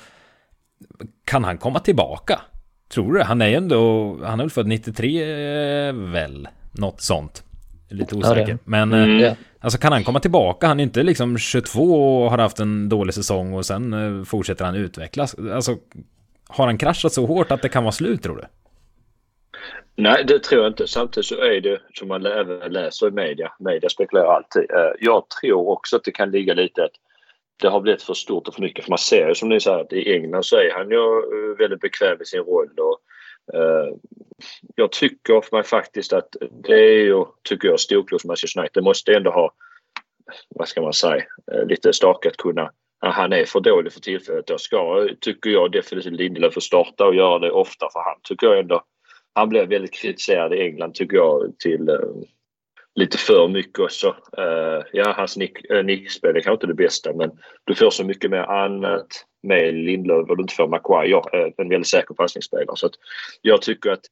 kan han komma tillbaka? Tror du? Han är ju ändå, han är väl född 93 väl? Något sånt. Lite osäker. Ja, Men mm. Eh, alltså kan han komma tillbaka? Han är inte liksom 22 och har haft en dålig säsong och sen eh, fortsätter han utvecklas. Alltså har han kraschat så hårt att det kan vara slut tror du?
Nej, det tror jag inte. Samtidigt så är det som man även läser i media. Media spekulerar alltid. Eh, jag tror också att det kan ligga lite att det har blivit för stort och för mycket. För man ser ju som ni säger att i England så är han ju eh, väldigt bekväm i sin roll. Och Eh, jag tycker för mig faktiskt att det är ju, tycker jag, storklubb Manchester United måste ändå ha, vad ska man säga, uh, lite stakat kunna han är för dålig för tillfället. Då ska, tycker jag definitivt Lindelöf få starta och göra det ofta för han tycker jag ändå han blev väldigt kritiserad i England tycker jag till uh, lite för mycket också. Uh, ja, hans nick, uh, nickspel är kanske inte det bästa men du får så mycket mer annat med Lindlöf och du inte får Maguire, uh, en väldigt säker passningsspelare. Så att jag tycker att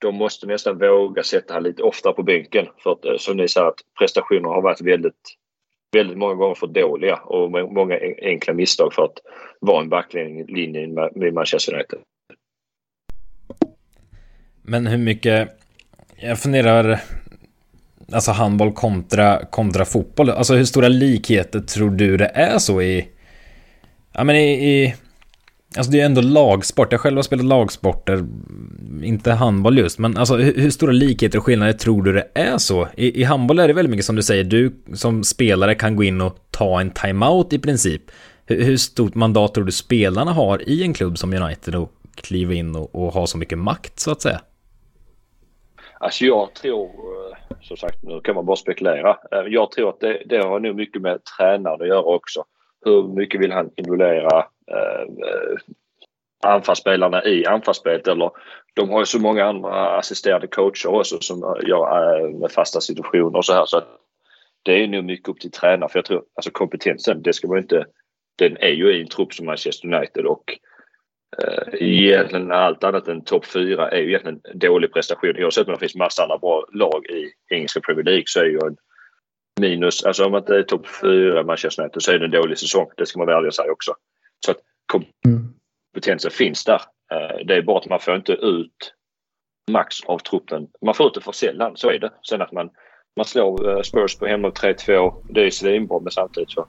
de måste nästan våga sätta honom lite oftare på bänken. För att som ni säger att prestationerna har varit väldigt, väldigt många gånger för dåliga och många enkla misstag för att vara en backlinje med Manchester United.
Men hur mycket... Jag funderar... Alltså handboll kontra, kontra fotboll. Alltså hur stora likheter tror du det är så i... Ja men i... i alltså det är ändå lagsport. Jag själv har spelat lagsporter. Inte handboll just. Men alltså hur, hur stora likheter och skillnader tror du det är så? I, I handboll är det väldigt mycket som du säger. Du som spelare kan gå in och ta en timeout i princip. Hur, hur stort mandat tror du spelarna har i en klubb som United och kliva in och, och ha så mycket makt så att säga?
Alltså jag tror, som sagt nu kan man bara spekulera. Eh, jag tror att det, det har nog mycket med tränaren att göra också. Hur mycket vill han involvera eh, eh anfallsspelarna i anfallsspelet eller de har ju så många andra assisterande coacher också som eh, gör med fasta situationer och så här så att det är nog mycket upp till tränaren för jag tror alltså kompetensen det ska man inte den är ju i en trupp som Manchester United och egentligen allt annat än topp fyra är ju egentligen en dålig prestation. Oavsett om det finns massa andra bra lag i engelska Premier League så är ju en minus, alltså om man inte är topp fyra Manchester United så är det en dålig säsong. Det ska man väl ärligt säga också. Så att kompetensen mm. finns där. Eh, det är bara att man får inte ut max av truppen. Man får ut det för sällan, så är det. Sen att man, man slår eh, Spurs på hemma 3-2, det är svinbra men samtidigt så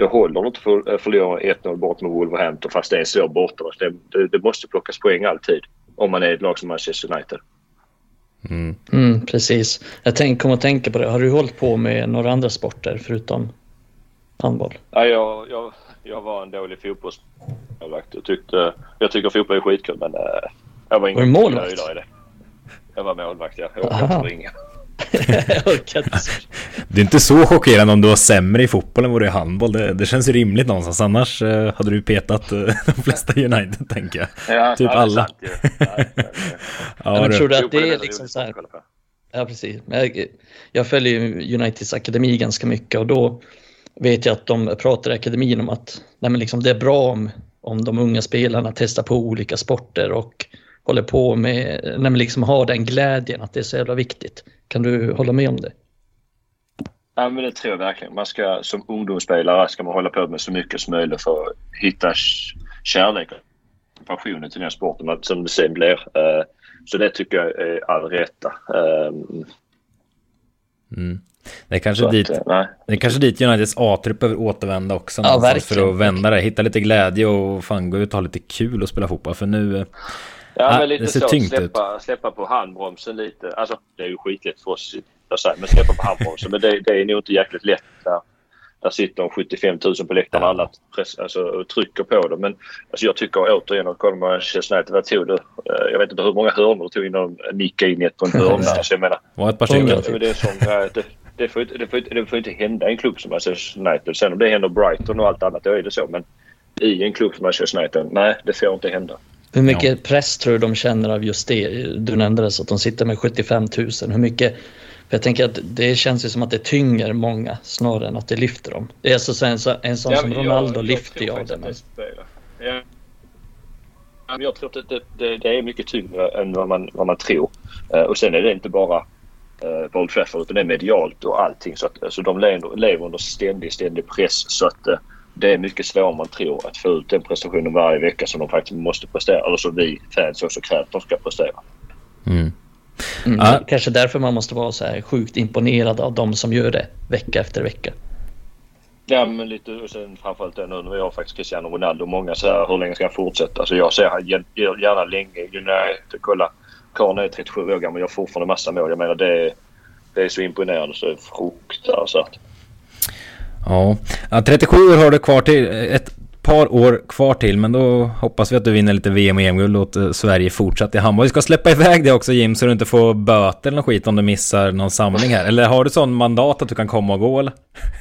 det håller inte för att förlora 1-0 bort med Wolverhampton fast det är en svår bortamatch. Det, det, det, måste plockas poäng alltid om man är ett lag som Manchester United.
Mm. Mm, precis. Jag tänk, kom att tänka på det. Har du hållit på med några andra sporter förutom handboll?
Ja, jag, jag, jag var en dålig fotbollsmålvakt. Jag, tyckte, jag tycker fotboll är skitkul men äh, jag var ingen
målvakt?
i det. Jag var målvakt, ja. Jag orkade inte ringa.
Det är inte så chockerande om du var sämre i fotboll än vad du är i handboll. Det, det känns ju rimligt någonstans. Annars eh, hade du petat eh, de flesta United, tänker jag.
Ja,
typ
ja,
alla. Sant,
ja. ja, men tror du att det är liksom så här... Ja, precis. Jag, jag följer Uniteds akademi ganska mycket och då vet jag att de pratar i akademin om att nej, men liksom, det är bra om, om de unga spelarna testar på olika sporter och håller på med, när man liksom har den glädjen att det är så jävla viktigt. Kan du hålla med om det?
Ja, men det tror jag verkligen. Man ska, som ungdomsspelare ska man hålla på med så mycket som möjligt för att hitta kärlek och passionen till den sporten som det sen blir. Eh, så det tycker jag är all rätta. Ehm,
mm. Det är kanske, dit, eh, det är kanske dit Uniteds A-trupp behöver återvända också. Ja, för att vända det. Hitta lite glädje och fan gå ut och ha lite kul och spela fotboll. För nu...
Ja, men lite så. Släppa, släppa på handbromsen lite. Alltså, det är ju skitlätt för oss att säga, men släppa på handbromsen. men det, det är nog inte jäkligt lätt där, där sitter 75 000 på läktaren och alla press, alltså, trycker på det. Men alltså, jag tycker återigen att kollar man Manchester United, vad tog du? Eh, jag vet inte hur många hörnor du tog innan de nickade in ett på en hörna. alltså, jag menar,
det var ett par stycken.
Det, är som, det, det, får, det, får, det får inte hända i en klubb som Manchester United. Sen om det händer Brighton och allt annat, då är det så. Men i en klubb som Manchester United, nej, det får inte hända.
Hur mycket ja. press tror du de känner av just det? Du nämnde det så att de sitter med 75 000. Hur mycket för jag tänker att det känns ju som att det tynger många snarare än att det lyfter dem. Det är alltså en, en sån ja, som Ronaldo jag, lyfter ju av det. Men...
Ja. Jag tror att det, det, det, är mycket tyngre än vad man, vad man tror. Uh, och sen är det inte bara uh, Old Trafford utan det är medialt och allting. Så att, alltså, de lever, under ständig, ständig press. Så att uh, det är mycket svårare än man tror att få ut den prestationen varje vecka som de faktiskt måste prestera. Eller som vi fans också kräver att de ska prestera.
Mm.
Mm, ja. Kanske därför man måste vara så här sjukt imponerad av de som gör det vecka efter vecka.
Ja, men lite och sen framförallt nu när vi har faktiskt Cristiano Ronaldo. Många säger hur länge ska han fortsätta? Alltså jag ser han gärna länge. United, kolla. Karln är 37 år gammal och gör fortfarande massa mål. Jag menar det är, det är så imponerande så det är fruktansvärt.
Ja. ja, 37 år har du kvar till. Ett par år kvar till, men då hoppas vi att du vinner lite VM och EM-guld och låter Sverige fortsatt i handboll. Vi ska släppa iväg det också Jim, så du inte får böter eller skit om du missar någon samling här. Eller har du sån mandat att du kan komma och gå eller?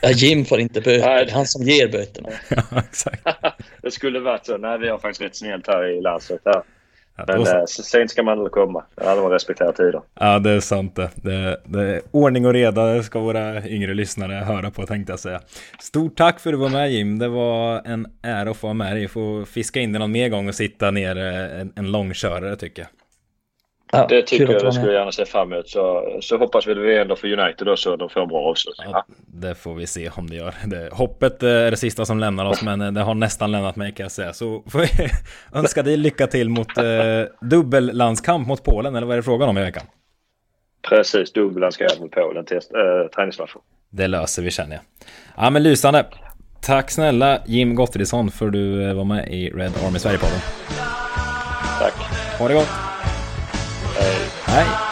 Ja, Jim får inte böter. Det är han som ger böterna.
ja, exakt.
det skulle varit så. Nej, vi har faktiskt rätt snällt här i landslaget. Men äh, sent ska man väl komma. Alla man respekterar tider.
Ja, det är sant det. det. det ordning och reda ska våra yngre lyssnare höra på tänkte jag säga. Stort tack för att du var med Jim. Det var en ära att få vara med dig. Får fiska in dig någon mer gång och sitta ner eh, en, en långkörare tycker jag.
Ja, det tycker jag, det skulle jag gärna se fram emot. Så, så hoppas vi att vi ändå för United då så de får en bra avslutning. Ja,
det får vi se om det gör. Det, hoppet eh, är det sista som lämnar oss, men eh, det har nästan lämnat mig kan jag säga. Så får vi önska dig lycka till mot eh, dubbellandskamp mot Polen, eller vad är det frågan om i veckan?
Precis, dubbellandskamp mot Polen, test, äh, träningsmatch.
Det löser vi känner jag. Ja men lysande. Tack snälla Jim Gottfridsson för du eh, var med i Red Army Sverige-podden.
Tack.
Ha det gott.
Hej.
Hej.